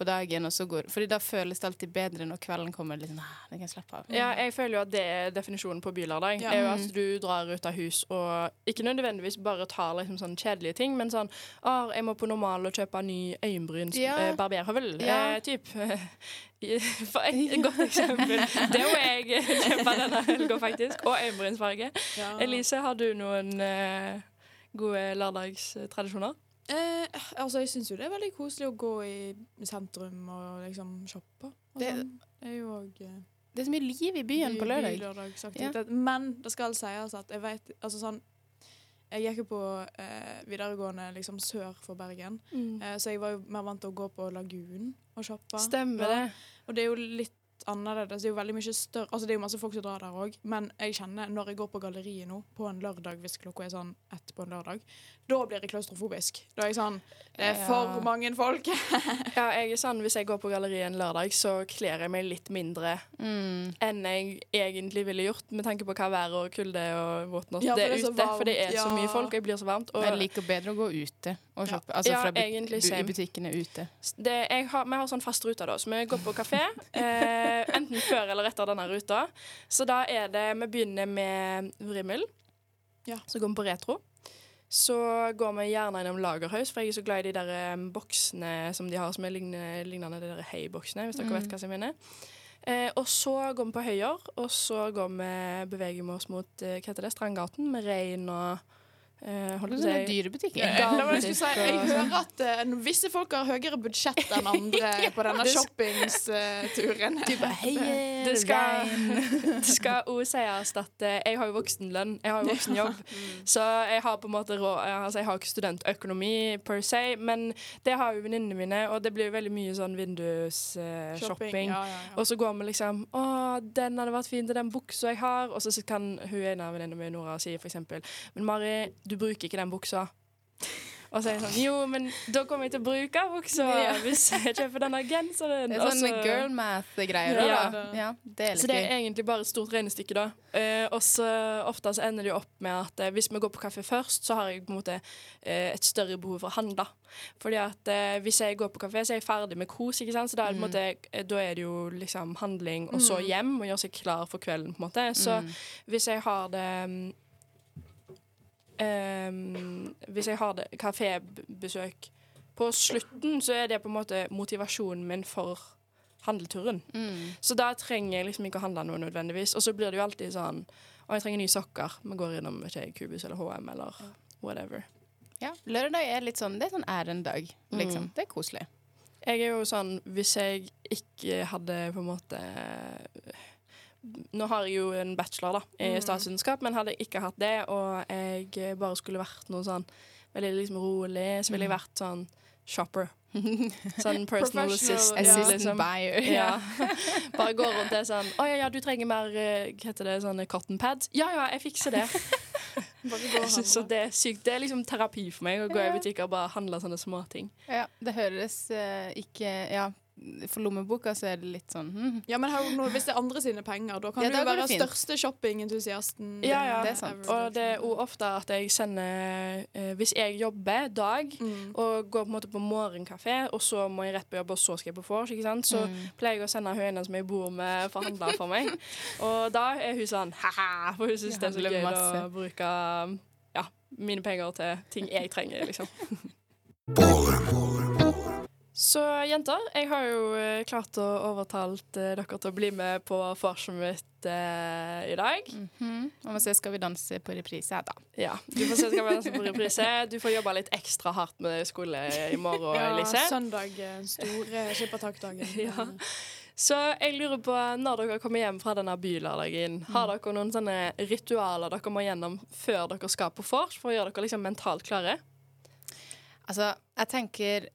Speaker 5: på dagen, og så går Fordi da føles det alltid bedre når kvelden kommer. Litt sånn, ah, det kan jeg slappe av.
Speaker 4: Ja, jeg føler jo at det er definisjonen på bylørdag.
Speaker 6: Ja.
Speaker 4: Er jo at du drar ut av hus og ikke nødvendigvis bare tar liksom sånn kjedelige ting, men sånn Å, jeg må på normal og kjøpe ny øyenbryns
Speaker 5: Ja.
Speaker 4: eh, barberhøvel.
Speaker 5: Ja.
Speaker 4: Eh, typ. *laughs* For et, godt eksempel. *laughs* Det må jeg kjøpe denne helga, faktisk. Og øyenbrynsfarge. Elise, har du noen eh, gode lørdagstradisjoner?
Speaker 6: Eh, altså, jeg syns jo det er veldig koselig å gå i sentrum og liksom shoppe. Og
Speaker 5: Det-
Speaker 6: sånn. det er jo òg
Speaker 5: Det er så mye liv i byen på lørdag.
Speaker 6: Men det skal sies at jeg vet Altså sånn Jeg gikk jo på eh, videregående liksom sør for Bergen, eh, så jeg var jo mer vant til å gå på Lagun og shoppe.
Speaker 4: Stemmer
Speaker 6: Ja.
Speaker 4: det.
Speaker 6: Og det er jo litt annerledes. Det er jo veldig mye større Altså det er jo masse folk som drar der òg, men jeg kjenner når jeg går på galleriet nå på en lørdag, hvis klokka er sånn ett på en lørdag, da blir jeg klaustrofobisk. Da er jeg sånn Det er for
Speaker 5: Ja.
Speaker 6: mange folk. *laughs*
Speaker 4: Ja, jeg er sånn, Hvis jeg går på galleriet en lørdag, så kler jeg meg litt mindre
Speaker 5: Mm.
Speaker 4: enn jeg egentlig ville gjort, med tanke på hva været og kulde og whatnot
Speaker 6: Ja,
Speaker 4: det er
Speaker 6: er
Speaker 4: ute. For det er
Speaker 6: ja.
Speaker 4: så mye folk, og jeg blir så varmt. Og
Speaker 5: Jeg liker bedre å gå ute og shoppe. Altså
Speaker 4: Ja,
Speaker 5: fra bu- i butikkene ute.
Speaker 4: det, jeg har, vi har sånn fast rute, da, så vi går på kafé. *laughs* Eh, enten før eller etter denne ruta. Så da er det Vi begynner med Vrimmel.
Speaker 6: Ja.
Speaker 4: Så går vi på retro. Så går vi gjerne innom Lagerhaus, for jeg er så glad i de der um, boksene som de har, som er lignende, lignende de der Hei-boksene, hvis dere vet hva jeg mener. Eh, og så går vi på Høyer, og så går vi, beveger vi oss mot eh, hva heter det, Strandgaten, med rein og eh, holdt på
Speaker 5: dyre
Speaker 6: butikker. det det jeg si. Jeg hører at eh, visse folk har høyere budsjett enn andre *laughs* på denne shoppingsturen. *laughs*
Speaker 4: Det skal, *laughs* det skal også sies at eh, jeg har jo voksenlønn, jeg har jo voksenjobb, så jeg har på en måte råd Altså, jeg har ikke studentøkonomi per se, men det har jo venninnene mine, og det blir jo veldig mye sånn vindusshopping.
Speaker 6: Ja, ja, ja.
Speaker 4: Og så går vi liksom Å, den hadde vært fin til den buksa jeg har. Og så kan hun ene av venninnene mine Nora si for eksempel Men Mari, du bruker ikke den buksa. Og så er jeg sånn Jo, men da kommer jeg til å bruke buksa
Speaker 5: Ja.
Speaker 4: hvis jeg kjøper denne genseren.
Speaker 5: Det er
Speaker 4: sånn
Speaker 5: sånne
Speaker 4: så-
Speaker 5: girl math-greier. da.
Speaker 4: Ja.
Speaker 5: Ja, det
Speaker 4: Så det er egentlig bare et stort regnestykke, da. Eh, og så ofte så ender det jo opp med at eh, hvis vi går på kafé først, så har jeg på en måte eh, et større behov for å handle. Fordi at eh, hvis jeg går på kafé, så er jeg ferdig med kos, ikke sant. Så da er det, måte, eh, da er det jo liksom handling, og så hjem, og gjøre seg klar for kvelden, på en måte. Så hvis jeg har det mm, Hvis jeg har kafébesøk på slutten, så er det på en måte motivasjonen min for handleturen.
Speaker 5: Mm.
Speaker 4: Så da trenger jeg liksom ikke å handle noe nødvendigvis. Og så blir det jo alltid sånn Å, jeg trenger nye sokker. Vi går innom ikke, Kubus eller HM eller whatever.
Speaker 5: Ja, lørdag er litt sånn Det er sånn ærendag, liksom.
Speaker 4: Mm.
Speaker 5: Det er koselig.
Speaker 4: Jeg er jo sånn Hvis jeg ikke hadde på en måte Nå har jeg jo en bachelor da i statsvitenskap, men hadde jeg ikke hatt det, og jeg bare skulle vært noe sånn veldig liksom rolig, så ville jeg vært sånn shopper. *laughs* Sånn personal assistant.
Speaker 5: Assistant
Speaker 4: liksom.
Speaker 5: buyer.
Speaker 4: Ja. *laughs* Bare går rundt er sånn Å ja, ja, du trenger mer eh, Hva heter det, sånne cotton pads? Ja ja, jeg fikser det. *laughs* Jeg synes det er sykt. Det er liksom terapi for meg å gå i butikker og bare handle sånne småting.
Speaker 5: Ja, det høres uh, ikke Ja, for lommeboka så er det litt sånn hm.
Speaker 6: Ja, men har noe, hvis det er andre sine penger, da kan
Speaker 5: Ja,
Speaker 6: du jo være største shoppingentusiasten.
Speaker 4: Ja, ja.
Speaker 5: Det er sant.
Speaker 4: Og det er også ofte at jeg sender eh, Hvis jeg jobber dag
Speaker 6: Mm.
Speaker 4: og går på en måte på morgenkafé, og så må jeg rett på jobb, og så skal jeg på vors, ikke sant? så
Speaker 5: Mm.
Speaker 4: pleier jeg å sende hun ene som jeg bor med, for å handle for meg. *laughs* Og da er hun sånn ha-ha, for hun syns det er så gøy
Speaker 5: masse.
Speaker 4: å bruke ja, mine penger til ting jeg trenger, liksom. *laughs* Så jenter, jeg har jo eh, klart å overtalt eh, dere til å bli med på mitt eh, i dag.
Speaker 5: Mhm. Og vi ser Skal vi danse på reprise her, da.
Speaker 4: Ja, Du får se skal vi danse på reprise. Du får jobbe litt ekstra hardt med skole i morgen,
Speaker 6: Ja,
Speaker 4: Elise.
Speaker 6: søndag, eh, store skippertakdagen. *laughs*
Speaker 4: Ja. Så jeg lurer på, når dere kommer hjem fra denne bylørdagen, har dere noen sånne ritualer dere må gjennom før dere skal på vors, for å gjøre dere liksom mentalt klare?
Speaker 5: Altså, jeg tenker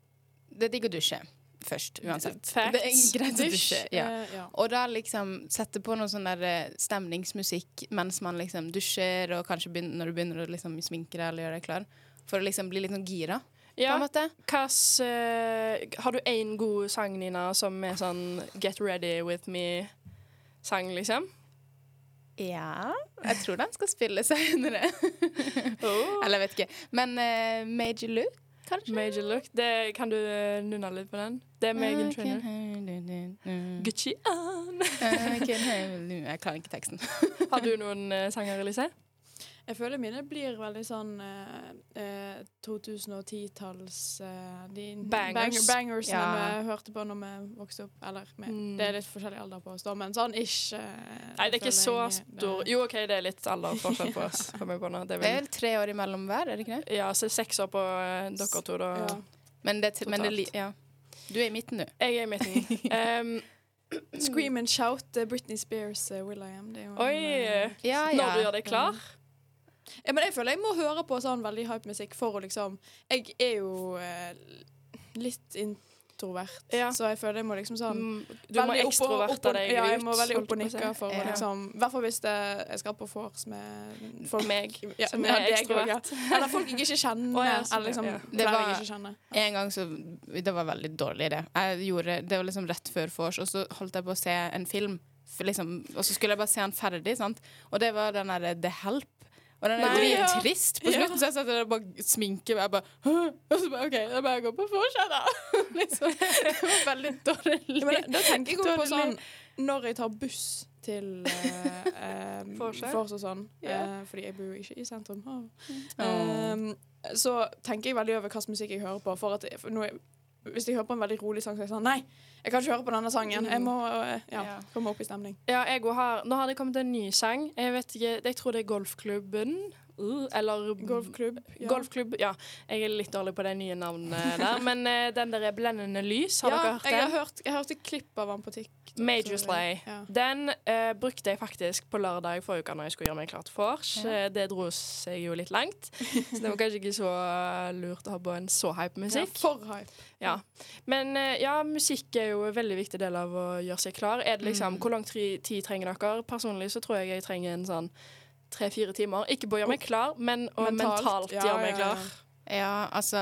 Speaker 5: Det er digg å dusje først, uansett.
Speaker 4: Facts.
Speaker 5: Det er greit å dusje. Ja.
Speaker 6: Uh, ja.
Speaker 5: Og da liksom sette på noe sånn der eh, stemningsmusikk mens man liksom dusjer, og kanskje begynner, når du begynner å liksom sminke deg eller gjøre deg klar. For å liksom bli litt sånn gira, på
Speaker 4: Ja,
Speaker 5: måte.
Speaker 4: hvilken, eh, Har du én god sang, Nina, som er sånn Get ready with me-sang, liksom?
Speaker 5: Ja Jeg tror den skal spille senere. *laughs*
Speaker 4: Oh.
Speaker 5: eller jeg vet ikke. Men uh, Major Luke, kanskje?
Speaker 4: Major look. Det, kan du eh, nunne litt på den? Det er Megan Trainer. Gucci on.
Speaker 5: Jeg kan ikke teksten.
Speaker 4: Har du *laughs* noen eh, sanger, Elise?
Speaker 6: Jeg føler mine blir veldig sånn eh, eh, 2010-talls eh, de
Speaker 4: Bangers.
Speaker 6: bang- bangersene
Speaker 5: Ja.
Speaker 6: vi hørte på når vi vokste opp. Eller med,
Speaker 4: Mm.
Speaker 6: det er litt forskjellig alder på oss, da, men sånn ish. eh,
Speaker 4: Nei, det er ikke så
Speaker 6: jeg,
Speaker 4: stor
Speaker 6: det-
Speaker 4: Jo, OK, det er litt aldersforskjell på oss. ja. på nå. Det er
Speaker 5: Det
Speaker 4: vel
Speaker 5: tre år imellom hver, er det ikke det?
Speaker 4: Ja, så seks år på eh, dere to, da.
Speaker 6: Ja.
Speaker 5: Men det, men det ja. Du er i midten, du.
Speaker 4: Jeg er i midten. Um, *laughs*
Speaker 6: Scream and shout, eh, Britney Spears, uh, Will I Am. Det er jo en,
Speaker 4: uh,
Speaker 6: ja,
Speaker 5: Ja,
Speaker 4: Når du gjør deg klar?
Speaker 6: Ja, men jeg føler jeg må høre på sånn veldig hype musikk for å liksom Jeg er jo eh, litt introvert,
Speaker 4: Ja.
Speaker 6: så jeg føler jeg må liksom sånn
Speaker 4: Mm, Du må ekstroverte
Speaker 6: deg
Speaker 4: deg
Speaker 6: Ja, jeg må veldig opp og nikke for å
Speaker 5: Ja.
Speaker 6: liksom I hvert fall hvis det, jeg skal på vors med For
Speaker 4: Meg, *laughs*
Speaker 6: ja,
Speaker 4: som er ekstrovert.
Speaker 6: Ja. Eller folk jeg ikke kjenner, *laughs*
Speaker 4: oh, ja,
Speaker 6: eller liksom
Speaker 4: ja.
Speaker 5: Det var-
Speaker 6: jeg ikke kjenner.
Speaker 5: En gang så Det var veldig dårlig, det. Jeg gjorde, det var liksom rett før vors, og så holdt jeg på å se en film. Liksom, og så skulle jeg bare se den ferdig, sant? og det var den derre The Help. Og den er drittrist på slutten, så jeg satt der bare sminke meg. Jeg bare, *laughs* og så bare OK, da bare jeg gå på vors, da. *laughs* liksom. Det var veldig dårlig.
Speaker 6: Ja, men da tenker jeg også på sånn Når jeg tar buss til eh, *laughs*
Speaker 4: Vorset?
Speaker 6: og sånn,
Speaker 4: yeah.
Speaker 6: eh, fordi jeg bor ikke i sentrum. Oh.
Speaker 5: Åh.
Speaker 6: Um, så tenker jeg veldig over hva musikk jeg hører på. For at for nå er- hvis jeg hører på en veldig rolig sang, så er jeg sånn Nei, jeg kan ikke høre på denne sangen. Jeg må eh, ja,
Speaker 5: Ja.
Speaker 6: komme opp i stemning.
Speaker 4: Ja, jeg har Nå har det kommet en ny sang. Jeg vet ikke, jeg tror det er Golfklubben. Uh, eller
Speaker 6: Golfklubb. Ja.
Speaker 4: Golfklubb, ja. Jeg er litt dårlig på de nye navnene *laughs* der. Men uh, den der er Blendende lys, har
Speaker 6: ja,
Speaker 4: dere hørt den?
Speaker 6: jeg har hørt, jeg hørte klipp av den på TikTok.
Speaker 4: Major. Slay.
Speaker 6: Ja.
Speaker 4: Den uh, brukte jeg faktisk på lørdag forrige uke når jeg skulle gjøre meg klar til vors.
Speaker 5: Ja.
Speaker 4: Eh, Det dro seg jo litt langt, så det var kanskje ikke så lurt å ha på en så hype
Speaker 6: Ja,
Speaker 4: musikk.
Speaker 6: for hype.
Speaker 4: Ja. Men ja, musikk er jo en veldig viktig del av å gjøre seg klar. Er det liksom, Hvor lang tid trenger dere? Personlig så tror jeg jeg trenger en sånn tre-fire timer. Ikke på å gjøre meg klar, men å mentalt,
Speaker 6: ja,
Speaker 4: gjøre meg klar.
Speaker 6: ja.
Speaker 5: Ja, altså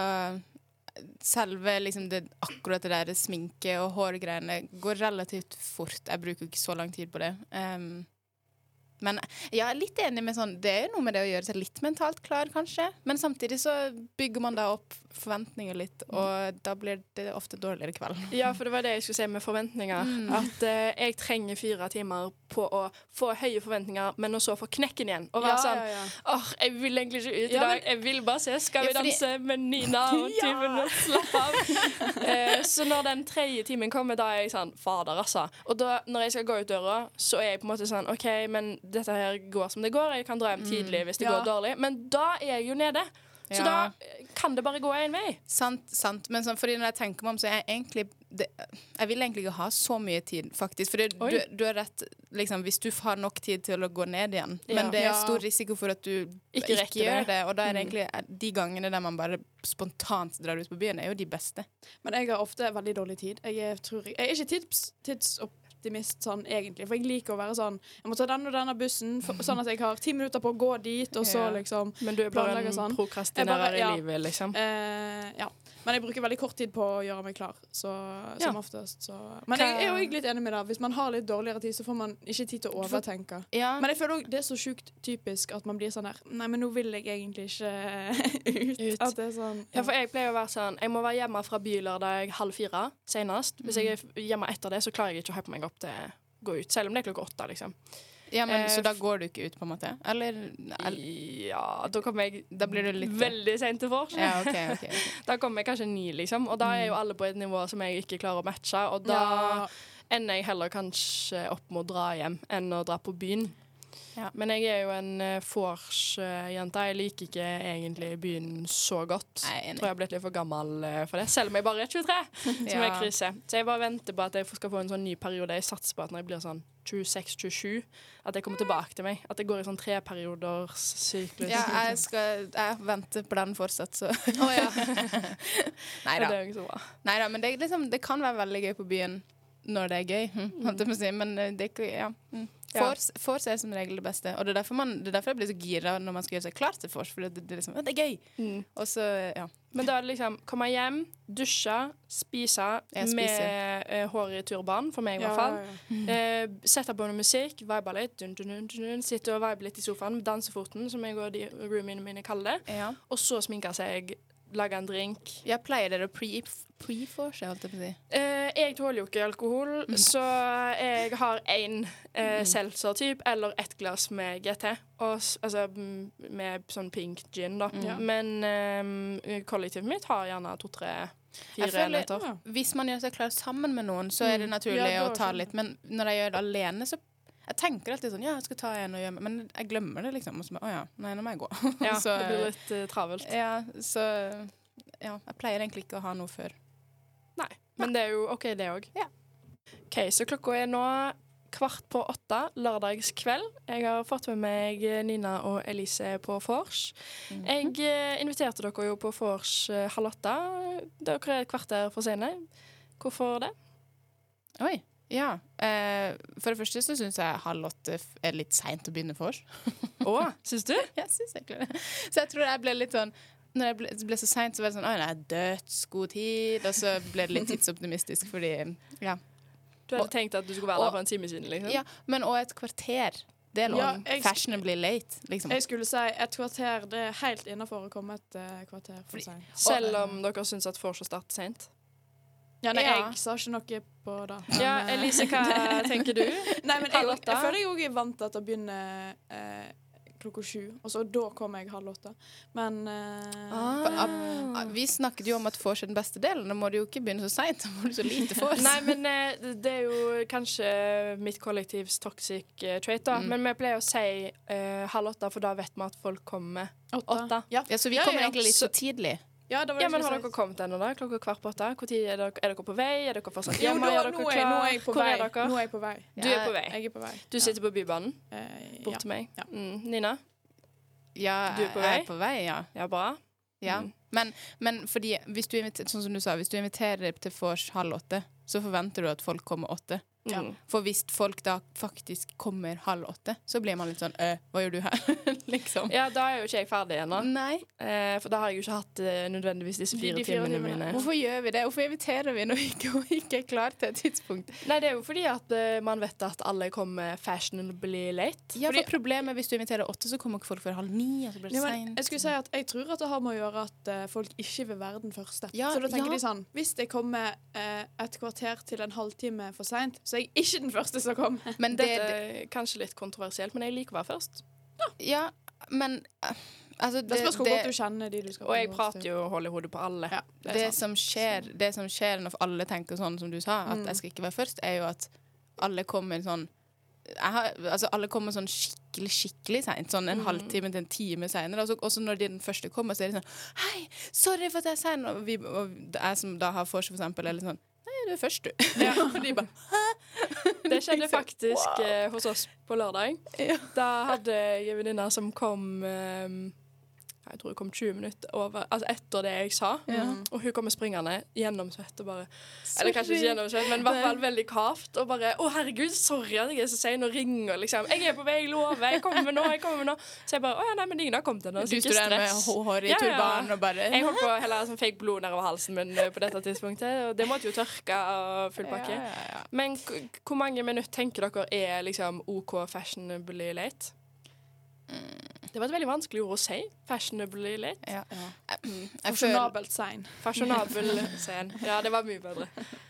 Speaker 5: Selve liksom det, akkurat det der sminke og hårgreiene går relativt fort. Jeg bruker ikke så lang tid på det. Um, men jeg er litt enig med sånn Det er jo noe med det å gjøre seg litt mentalt klar, kanskje. Men samtidig så bygger man da opp forventninger litt, og da blir det ofte dårligere kveld.
Speaker 4: Ja, for det var det jeg skulle si med forventninger.
Speaker 5: Mm.
Speaker 4: At uh, jeg trenger fire timer på å få høye forventninger, men så få knekken igjen. Og være sånn
Speaker 6: ja, ja.
Speaker 4: Jeg vil egentlig ikke ut i
Speaker 6: Ja,
Speaker 4: dag. Jeg vil bare se Skal vi
Speaker 5: danse fordi-
Speaker 4: med Nina *laughs* og
Speaker 6: Ja.
Speaker 4: tyven og slapp av. uh, så når den tredje timen kommer, da er jeg sånn Fader, altså. Og da, når jeg skal gå ut døra, så er jeg på en måte sånn OK, men dette her går som det går. Jeg kan dra hjem tidlig hvis det
Speaker 6: Ja.
Speaker 4: går dårlig. Men da er jeg jo nede. Så
Speaker 5: Ja.
Speaker 4: da kan det bare gå én vei.
Speaker 5: Sant, sant. Men sånn, fordi når jeg tenker meg om, så er jeg egentlig det, Jeg vil egentlig ikke ha så mye tid, faktisk. For du, du har rett liksom, Hvis du har nok tid til å gå ned igjen.
Speaker 4: Ja.
Speaker 5: Men det er stor risiko for at du
Speaker 4: Ikke
Speaker 5: ikke, gjør
Speaker 4: det.
Speaker 5: det. Og da er det
Speaker 4: Mm.
Speaker 5: egentlig eh, de gangene der man bare spontant drar ut på byen, er jo de beste.
Speaker 6: Men jeg har ofte veldig dårlig tid. Jeg er, jeg, jeg er ikke tids, tidsoptimist sånn egentlig, for jeg liker å være sånn Jeg må ta den og denne bussen, for, sånn at jeg har ti minutter på å gå dit, og så
Speaker 5: Ja.
Speaker 6: liksom
Speaker 4: Men du er bare en
Speaker 6: sånn.
Speaker 4: prokrastinerer
Speaker 6: ja.
Speaker 4: i livet, liksom.
Speaker 6: eh, Ja. Men jeg bruker veldig kort tid på å gjøre meg klar, så,
Speaker 4: Ja.
Speaker 6: som oftest. Så. Men jeg er jo litt enig med deg. Hvis man har litt dårligere tid, så får man ikke tid til å overtenke.
Speaker 5: Ja.
Speaker 6: Men jeg føler også det er så sjukt typisk at man blir sånn her Nei, men nå vil jeg egentlig ikke *laughs* ut.
Speaker 4: Ut.
Speaker 6: At det er sånn
Speaker 4: Ja, for jeg pleier å være sånn Jeg må være hjemme fra bylørdag halv fire senest. Hvis jeg er hjemme etter det, så klarer jeg ikke å hype meg opp å gå ut. Selv om det er klokka åtte, liksom.
Speaker 5: ja, men
Speaker 4: eh,
Speaker 5: Så da går du ikke ut, på en måte? Eller, eller
Speaker 4: Ja, da kommer jeg
Speaker 5: Da blir du litt
Speaker 4: veldig seint til vors.
Speaker 5: Ja, okay, *laughs* okay, okay.
Speaker 4: Da kommer jeg kanskje ni, liksom. Og da er jo alle på et nivå som jeg ikke klarer å matche. Og da
Speaker 6: Ja.
Speaker 4: ender jeg heller kanskje opp med å dra hjem enn å dra på byen.
Speaker 5: Ja.
Speaker 4: Men jeg er jo en uh, vors-jente. Jeg liker ikke egentlig byen så godt.
Speaker 5: Nei, jeg
Speaker 4: Tror jeg har blitt litt for gammel eh, for det, selv om jeg bare er 23. Som er krise. Så jeg bare venter på at jeg skal få en sånn ny periode. Jeg satser på at når jeg blir sånn 26-27, at jeg kommer tilbake til meg. At det går i sånn treperioders syklus.
Speaker 5: Ja, jeg skal Jeg venter på den fortsatt, så
Speaker 4: oh, ja. *laughs*
Speaker 5: Nei da. det, liksom, det kan være veldig gøy på byen når det er gøy, hm, å si. Men eh, det er ikke Ja. hm.
Speaker 4: Ja.
Speaker 5: Vors vors er som regel det beste. Og det er derfor, man, det er derfor jeg blir så gira når man skal gjøre seg klar til vors. For det, det, liksom, det er gøy.
Speaker 4: Mm.
Speaker 5: Og så, ja.
Speaker 4: Men da er det liksom komme hjem, dusje, spise med
Speaker 5: uh,
Speaker 4: eh, hår i turban, for meg i hvert fall.
Speaker 6: Ja,
Speaker 4: Eh, sette på noe musikk, vibe litt, dun, dun, dun, sitte og vibe litt i sofaen Danse dansefoten, som jeg og de roomiene mine kaller det.
Speaker 5: ja.
Speaker 4: Og så sminke seg, lage en drink.
Speaker 5: Jeg pleier dere å pre- pre-vorse, holdt jeg på å si.
Speaker 4: Eh, jeg tåler jo ikke alkohol,
Speaker 5: Mm.
Speaker 4: så jeg har én eh, seltzer-type eller ett glass med GT. Og, altså med sånn pink gin, da.
Speaker 5: Mm.
Speaker 4: Men eh, kollektivet mitt har gjerne to-tre, fire
Speaker 5: føler-.
Speaker 6: Ja.
Speaker 5: Hvis man gjør seg klar sammen med noen, så er det naturlig
Speaker 6: Ja, det
Speaker 5: å ta litt. Men når jeg gjør det alene, så Jeg tenker alltid sånn Ja, jeg skal ta en og gjøre Men jeg glemmer det, liksom. Og så bare Å ja, nei, nå må jeg gå. *laughs*
Speaker 4: Ja,
Speaker 5: Så-
Speaker 4: det blir litt uh, travelt.
Speaker 5: Ja, så Ja, jeg pleier egentlig ikke å ha noe før.
Speaker 4: Nei, men det er jo OK, det òg.
Speaker 5: Ja.
Speaker 4: OK, så klokka er nå kvart på åtte lørdagskveld. Jeg har fått med meg Nina og Elise på vors. Jeg eh, inviterte dere jo på vors eh, halv åtte. Dere er et kvarter for sene. Hvorfor det?
Speaker 5: Oi. Ja. Eh, for det første så syns jeg halv åtte er litt seint å begynne for. *laughs*
Speaker 4: Å, syns du?
Speaker 5: Jeg synes egentlig det. Så jeg tror jeg ble litt sånn når jeg ble, ble så seint, så var det sånn Å, nei, dødsgod tid. Og så ble det litt tidsoptimistisk fordi Ja.
Speaker 4: Du hadde tenkt at du skulle være
Speaker 5: og-
Speaker 4: der for en time siden? liksom?
Speaker 5: ja men og et kvarter. Det er noe
Speaker 6: Ja, jeg-
Speaker 5: fashionably late, liksom.
Speaker 6: Jeg skulle si et kvarter. Det er helt innafor å komme et eh, kvarter for seint.
Speaker 4: Selv om dere syns at vors starter seint?
Speaker 6: Ja, nei,
Speaker 5: Ja.
Speaker 6: jeg sa ikke noe på det.
Speaker 4: Ja,
Speaker 6: eh,
Speaker 4: Elise, hva *laughs* tenker du?
Speaker 6: Nei, men jeg, jeg, føler jeg òg er vant til at det begynner eh, klokka sju, og så da kommer jeg halv åtte. Men eh,
Speaker 5: Ah, ah, Vi snakket jo om at vors er den beste delen. Da må du jo ikke begynne så seint. *laughs* Da må du så lite vors.
Speaker 4: Nei, men eh, det- er jo kanskje mitt kollektivs toxic eh, trait, da.
Speaker 5: Mm.
Speaker 4: Men vi pleier å si eh, halv åtte, for da vet vi at folk kommer
Speaker 6: åtte.
Speaker 4: åtte.
Speaker 6: Ja,
Speaker 5: Ja, så vi
Speaker 6: Ja,
Speaker 5: kommer
Speaker 6: ja,
Speaker 5: egentlig litt
Speaker 4: så-
Speaker 5: tidlig.
Speaker 6: Ja, det var det
Speaker 4: Ja, men har dere kommet ennå, da? Klokka kvart på åtte? Er, er dere på vei? Er dere fortsatt
Speaker 6: Jo,
Speaker 4: hjemme? er dere
Speaker 6: nå, er, nå er jeg på
Speaker 4: Hvor
Speaker 6: vei.
Speaker 4: er dere?
Speaker 6: Nå er jeg på vei.
Speaker 4: Du er på vei.
Speaker 6: Jeg er på vei.
Speaker 4: Du sitter på Bybanen.
Speaker 6: Eh,
Speaker 4: bort
Speaker 6: ja.
Speaker 4: til meg.
Speaker 6: Ja.
Speaker 4: Mm. Nina?
Speaker 5: Ja,
Speaker 4: Du er på vei?
Speaker 5: jeg er på vei, ja.
Speaker 4: Ja, bra.
Speaker 5: ja.
Speaker 4: Mm.
Speaker 5: Men, men fordi hvis du inviterer, sånn som du sa, hvis du inviterer til vors halv åtte, så forventer du at folk kommer åtte.
Speaker 4: Mm.
Speaker 5: For hvis folk da faktisk kommer halv åtte, så blir man litt sånn øh, hva gjør du her? *laughs* liksom.
Speaker 4: Ja, da er jo ikke jeg ferdig ennå.
Speaker 5: Nei.
Speaker 4: Eh, for da har jeg jo ikke hatt eh, nødvendigvis disse fire
Speaker 6: de fire
Speaker 4: timene
Speaker 6: timene.
Speaker 4: mine.
Speaker 5: Hvorfor gjør vi det? Hvorfor inviterer vi når vi ikke, *laughs* ikke er klar til et tidspunkt?
Speaker 4: Nei, det er jo fordi at eh, man vet at alle kommer fashionably late.
Speaker 5: Ja,
Speaker 6: Fordi-
Speaker 5: for problemet hvis du inviterer åtte, så kommer ikke folk før halv ni. Og så blir det
Speaker 6: Ja, men
Speaker 5: sent.
Speaker 6: jeg skulle si at jeg tror at det har med å gjøre at eh, folk ikke vil være den første.
Speaker 5: Ja,
Speaker 6: så da tenker
Speaker 5: ja.
Speaker 6: de sånn Hvis jeg kommer eh, et kvarter til en halvtime for seint, så jeg er ikke den første som kommer.
Speaker 5: Men det,
Speaker 4: Dette er kanskje litt kontroversielt, men jeg liker å være først.
Speaker 5: Ja, men uh, altså,
Speaker 6: Det spørs hvor godt du kjenner de du skal
Speaker 4: Og jeg prater jo og holder hodet på alle.
Speaker 6: Ja,
Speaker 4: Det
Speaker 5: det som, skjer, det som skjer når alle tenker sånn som du sa, at
Speaker 6: Mm.
Speaker 5: jeg skal ikke være først, er jo at alle kommer sånn jeg har, altså alle kommer sånn skikkelig skikkelig seint. Sånn en
Speaker 4: Mm.
Speaker 5: halvtime til en time seinere. Og så og så når de den første kommer, så er de sånn Hei, sorry for at jeg er sein. Og, vi- og jeg som da har vors, for eksempel, er litt sånn Du er først, du. Ja. *laughs* de bare
Speaker 4: Det skjedde *laughs* faktisk wow. hos oss på lørdag.
Speaker 5: Ja.
Speaker 4: Da hadde jeg en venninne som kom eh, Jeg tror hun kom 20 minutter over Altså etter det jeg sa.
Speaker 5: Ja.
Speaker 4: Og hun kommer springende gjennomsvett og bare Eller kanskje ikke gjennomsvett, men i hvert fall veldig kavt. Og bare 'Å, herregud, sorry at jeg er så sein', og ringer liksom. 'Jeg er på vei, jeg lover. Jeg kommer nå, jeg kommer nå'. Så jeg bare 'Å ja, nei, men ingen har kommet ennå'. så
Speaker 5: Du står der med hår i
Speaker 4: Ja, ja.
Speaker 5: og bare
Speaker 4: Jeg holdt på å helle sånn fake blod nedover halsen min eh, på dette tidspunktet, og det måtte jo tørke og full pakke.
Speaker 5: Ja, ja, ja.
Speaker 4: Men k- hvor mange minutter tenker dere er liksom OK fashionably late? Det var et veldig vanskelig ord å si. Fashionably late.
Speaker 5: Ja. ja.
Speaker 6: Fashionabelt sein.
Speaker 4: Fashionabel *laughs* sein. Ja, det var mye bedre.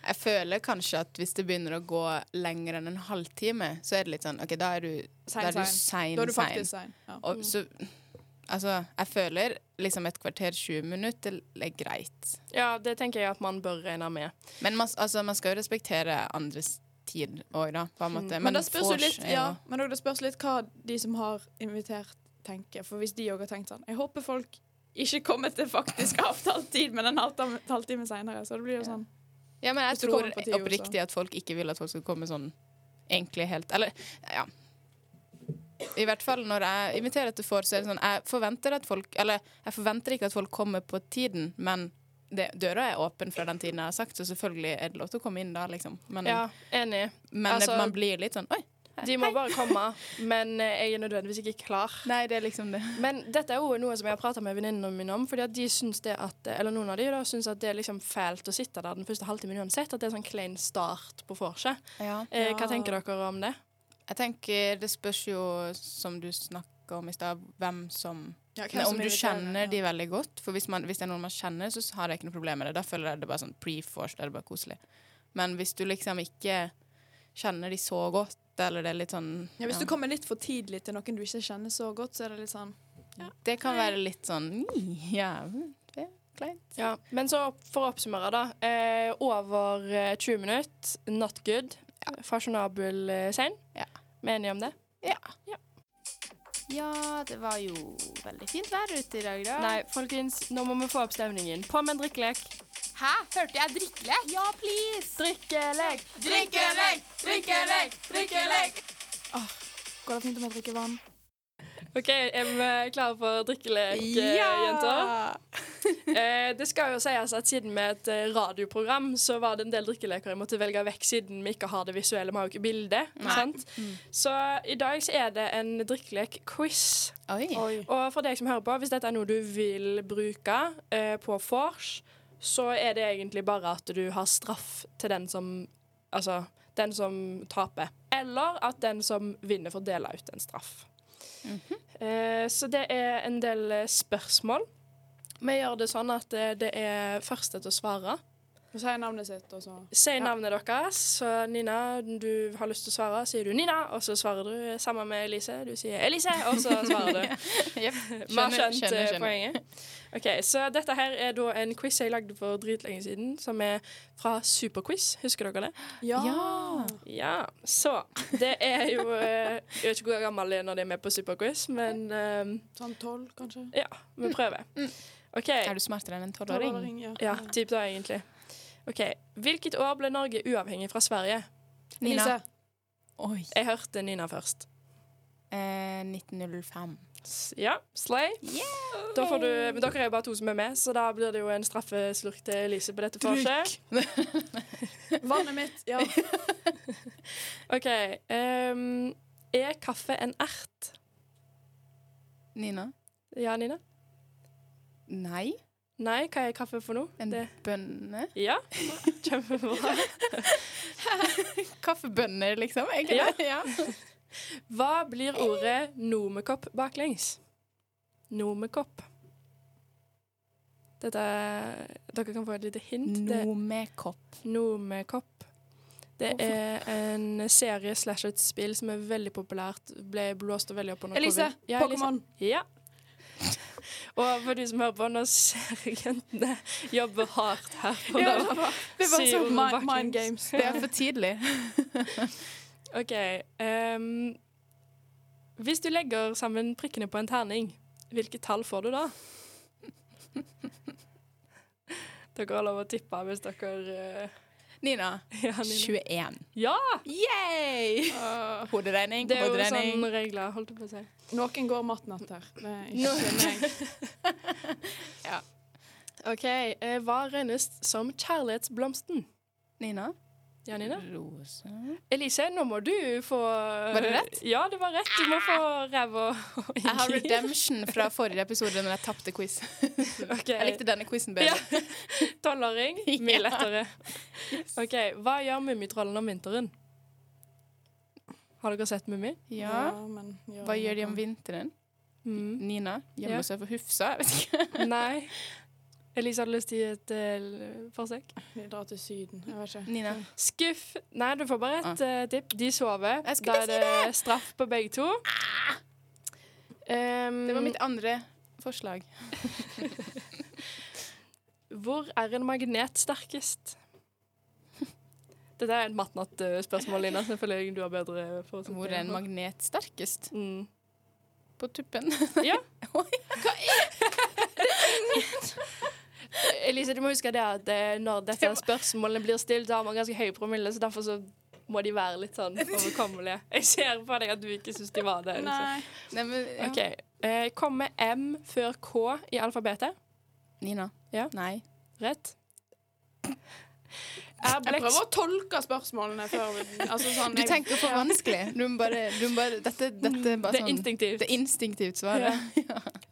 Speaker 5: jeg føler kanskje at hvis det begynner å gå lenger enn en halvtime, så er det litt sånn OK, da er du, da
Speaker 6: Sein,
Speaker 5: er du
Speaker 6: sein. Da er du faktisk sein. Ja.
Speaker 5: Og så Altså, jeg føler liksom et kvarter, 20 minutter er greit.
Speaker 4: Ja, det tenker jeg at man bør regne med.
Speaker 5: Men man, altså, man skal jo respektere andres tid òg, da, på en måte.
Speaker 6: Men, det spørs jo litt, ja, men det spørs litt hva de som har invitert, tenker. For hvis de òg har tenkt sånn Jeg håper folk ikke kommer til faktisk *laughs* avtalt tid, men en halvtime, seinere. Så det blir jo sånn.
Speaker 5: Ja, men jeg tror oppriktig at folk ikke vil at folk skal komme sånn egentlig helt Eller, ja. I hvert fall når jeg inviterer til vors, så er det sånn Jeg forventer at folk Eller jeg forventer ikke at folk kommer på tiden, men det, døra er åpen fra den tiden jeg har sagt, så selvfølgelig er det lov til å komme inn da, liksom. Men,
Speaker 4: Ja, enig.
Speaker 5: men
Speaker 4: altså-
Speaker 5: man blir litt sånn Oi.
Speaker 4: De må bare komme, men eh, jeg er nødvendigvis ikke klar.
Speaker 5: Nei, det er liksom det.
Speaker 4: Men dette er jo noe som jeg har prata med venninnene mine om. Fordi at de syns det at Eller noen av de da syns at det er liksom fælt å sitte der den første halvtimen uansett. At det er en sånn klein start på vorset.
Speaker 5: Ja.
Speaker 4: Eh, hva tenker dere om det?
Speaker 5: Jeg tenker det spørs jo, som du snakker om i stad, hvem som
Speaker 6: Ja,
Speaker 5: Nei, om du kjenner de veldig godt. For hvis, man, hvis det er noen man kjenner, så har jeg ikke noe problem med det. Da føler jeg det bare sånn pre-force, det er bare koselig. Men hvis du liksom ikke kjenner de så godt, eller det er litt sånn
Speaker 6: Ja, hvis du kommer litt for tidlig til noen du ikke kjenner så godt, så er det litt sånn
Speaker 5: Det kan være litt sånn Ja, det er kleint.
Speaker 4: Ja, Men så for å oppsummere, da. Eh, over eh, 20 minutter, not good. Fasjonabel eh, sein.
Speaker 5: Ja.
Speaker 4: Vi er enige om det?
Speaker 5: Ja.
Speaker 7: Ja, det var jo veldig fint vær ute i dag, da.
Speaker 4: Nei, folkens, nå må vi få opp stemningen. På med en drikkelek.
Speaker 7: Hæ? Hørte jeg drikkelek? Ja, please!
Speaker 4: Drikkelek!
Speaker 6: Drikkelek! Drikkelek! Drikkelek! Åh, Går det fint om jeg drikker vann?
Speaker 4: OK, er vi klare for drikkelek, ja! jenter? *laughs* Eh, det skal jo sies at siden vi er et eh, radioprogram, så var det en del drikkeleker jeg måtte velge vekk siden vi ikke har det visuelle, vi har jo ikke bilde. Mm. Så i dag så er det en drikkelek-quiz. Og for deg som hører på, hvis dette er noe du vil bruke eh, på vors, så er det egentlig bare at du har straff til den som Altså den som taper. Eller at den som vinner, får dele ut en straff. eh, så det er en del eh, spørsmål. Vi gjør det sånn at det, det er første til å svare.
Speaker 6: Sier navnet sitt, og så
Speaker 4: Si navnet deres. Så Nina, du har lyst til å svare, sier du Nina, og så svarer du sammen med Elise. Du sier Elise, og så svarer du. Vi har skjønt poenget. Ok, Så dette her er da en quiz jeg lagde for dritlenge siden, som er fra Superquiz. Husker dere det?
Speaker 6: Ja!
Speaker 4: Ja, så Det er jo eh, Jeg vet ikke hvor gammel jeg er når de er med på Superquiz, men um,
Speaker 6: Sånn tolv, kanskje?
Speaker 4: ja, vi prøver. OK.
Speaker 5: Er du smartere enn en? Tolvåring,
Speaker 6: ja.
Speaker 4: Ja, typ da, egentlig. OK. Hvilket år ble Norge uavhengig fra Sverige?
Speaker 5: Nina.
Speaker 6: Elise.
Speaker 5: Oi.
Speaker 4: Jeg hørte Nina først.
Speaker 5: Eh, 1905.
Speaker 4: Ja, Slay. Da får du, men dere er jo bare to som er med, så da blir det jo en straffeslurk til Elise på dette vorset. *laughs*
Speaker 6: Vannet mitt, ja. *laughs*
Speaker 4: OK. Um, er kaffe en ert?
Speaker 5: Nina?
Speaker 4: Ja, Nina?
Speaker 5: Nei.
Speaker 4: Nei, hva er kaffe for noe?
Speaker 5: En
Speaker 4: Det,
Speaker 5: bønne?
Speaker 4: ja, *laughs* kjempebra. *laughs*
Speaker 5: Kaffebønner, liksom? Egentlig.
Speaker 4: Ja. Hva blir ordet nomekopp baklengs? Nomekopp. Dette Dere kan få et lite hint.
Speaker 5: Nomekopp.
Speaker 4: Nomekopp. Det er en serie slash et spill som er veldig populært. Ble blåst veldig opp under
Speaker 6: Elise. Pokémon.
Speaker 4: Ja. Og for du som hører på, nå ser jeg jentene jobber hardt her. på
Speaker 6: Ja, det var, det var
Speaker 4: si
Speaker 6: så
Speaker 4: ordet
Speaker 6: mind, mind games.
Speaker 5: Det er for tidlig. *laughs*
Speaker 4: OK. Um, hvis du legger sammen prikkene på en terning, hvilke tall får du da? *laughs* Dere har lov å tippe hvis dere eh,
Speaker 5: Nina.
Speaker 4: Ja, Nina.
Speaker 5: 21.
Speaker 4: Ja!
Speaker 5: Yay! Hoderegning,
Speaker 4: Det er jo
Speaker 5: hoderegning.
Speaker 4: sånn regler, holdt på å si.
Speaker 6: Noen går matnatter. Det er ikke meg. *laughs*
Speaker 4: OK. eh, hva regnes som kjærlighetsblomsten?
Speaker 5: Nina.
Speaker 4: Ja, Nina?
Speaker 5: Rose.
Speaker 4: Elise, nå må du få
Speaker 5: Var det rett?
Speaker 4: Ja, det var rett. Du må få ræva og og
Speaker 5: Jeg har redemption fra *laughs* forrige episode når jeg tapte quiz. *laughs*
Speaker 4: okay.
Speaker 5: Jeg likte denne quizen bedre.
Speaker 4: Ja. *laughs* Tolvåring. Mye
Speaker 5: Ja.
Speaker 4: lettere. OK. Hva gjør Mummitrollene om vinteren? Har dere sett Mummi?
Speaker 5: Ja.
Speaker 6: men gjør
Speaker 5: Hva gjør de om vinteren?
Speaker 4: Mm.
Speaker 5: Nina gjemmer
Speaker 4: Ja.
Speaker 5: seg for Hufsa. Jeg vet ikke.
Speaker 4: Nei. Elise hadde lyst til å gi et uh, forsøk.
Speaker 6: Vi drar til Syden. Jeg vet ikke.
Speaker 5: Nina.
Speaker 4: Skuff. Nei, du får bare et uh, tipp. De sover. Da er det straff på begge to. Um,
Speaker 5: Det var mitt andre forslag. *laughs*
Speaker 4: Hvor er en magnet sterkest? Dette er et matnatt-spørsmål, Lina. Selvfølgelig du har bedre forutsetninger.
Speaker 5: Hvor er en magnet sterkest?
Speaker 4: Mm.
Speaker 5: På tuppen.
Speaker 4: Ja. *laughs* *laughs* Elise, du må huske det at eh, når disse spørsmålene blir stilt, så har man ganske høy promille, så derfor så må de være litt sånn overkommelige. *laughs* Jeg ser på deg at du ikke syns de var det. Liksom.
Speaker 6: Nei.
Speaker 5: Nei, men, ja.
Speaker 4: okay. Eh, kommer M før K i alfabetet?
Speaker 5: Nina.
Speaker 4: Ja.
Speaker 5: Nei.
Speaker 4: Rett. Er
Speaker 6: Jeg prøver å tolke spørsmålene før vi altså sånn,
Speaker 5: Du
Speaker 6: jeg-
Speaker 5: tenker for vanskelig. Du må bare, du må bare Dette, dette er bare
Speaker 4: Det er
Speaker 5: sånn
Speaker 4: instinktivt.
Speaker 5: Det er instinktivt svaret.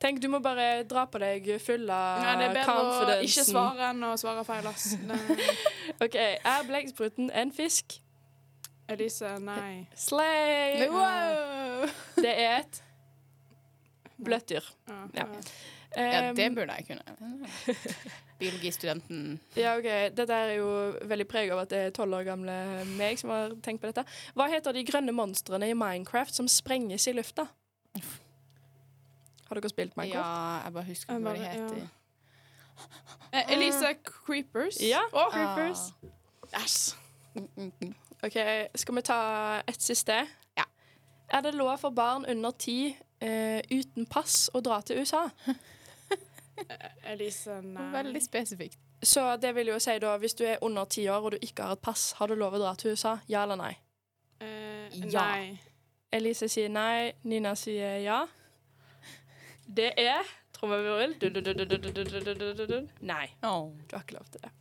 Speaker 4: Tenk, du må bare dra på deg full av
Speaker 6: Nei, det er bedre å ikke svare enn å svare feil, ass. *laughs*
Speaker 4: OK. Er blekkspruten en fisk?
Speaker 6: Elise, nei.
Speaker 4: Slay!
Speaker 5: Wow!
Speaker 4: Det er et bløtt dyr.
Speaker 6: Ja.
Speaker 4: Ja.
Speaker 5: Ja, det burde jeg kunne. *laughs* Biologistudenten.
Speaker 4: ja, ok. Dette er jo veldig preg av at det er tolv år gamle meg som har tenkt på dette. Hva heter de grønne monstrene i Minecraft som sprenges i lufta? Har dere spilt Minecraft?
Speaker 5: Ja, jeg bare husker
Speaker 6: Jeg
Speaker 5: ikke hva de
Speaker 6: heter.
Speaker 5: heter.
Speaker 6: Eh, Elise Creepers.
Speaker 4: Ja.
Speaker 6: Å,
Speaker 4: Creepers.
Speaker 6: Yes.
Speaker 5: Mm, mm, mm.
Speaker 4: OK, skal vi ta et siste?
Speaker 5: Ja.
Speaker 4: Er det lov for barn under ti eh, uten pass å dra til USA? *laughs*
Speaker 6: Elise, nei.
Speaker 5: Veldig spesifikt.
Speaker 4: Så det vil jo si da, hvis du er under ti år og du ikke har et pass, har du lov å dra til USA? Ja eller nei?
Speaker 6: Eh,
Speaker 5: ja.
Speaker 6: Nei.
Speaker 4: Elise sier nei, Nina sier ja. Det er trommevirvel. Nei. Du har ikke lov til det.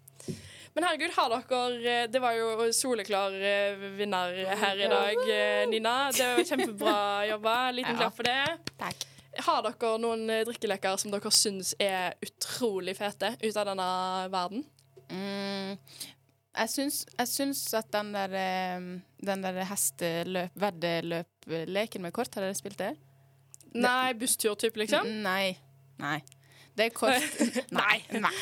Speaker 4: Men herregud, har dere Det var jo soleklar vinner her i dag, Nina. Det var Kjempebra jobba. Liten klapp for det.
Speaker 5: Takk.
Speaker 4: Har dere noen eh, drikkeleker som dere syns er utrolig fete ut av denne verden?
Speaker 5: Mm. Jeg syns, jeg syns at den der, eh, den der hesteløp, veddeløpleken med kort, har dere spilt det?
Speaker 4: Nei, busstur-type, liksom?
Speaker 5: Nei. Nei. Det er kort. *laughs* Nei. Nei.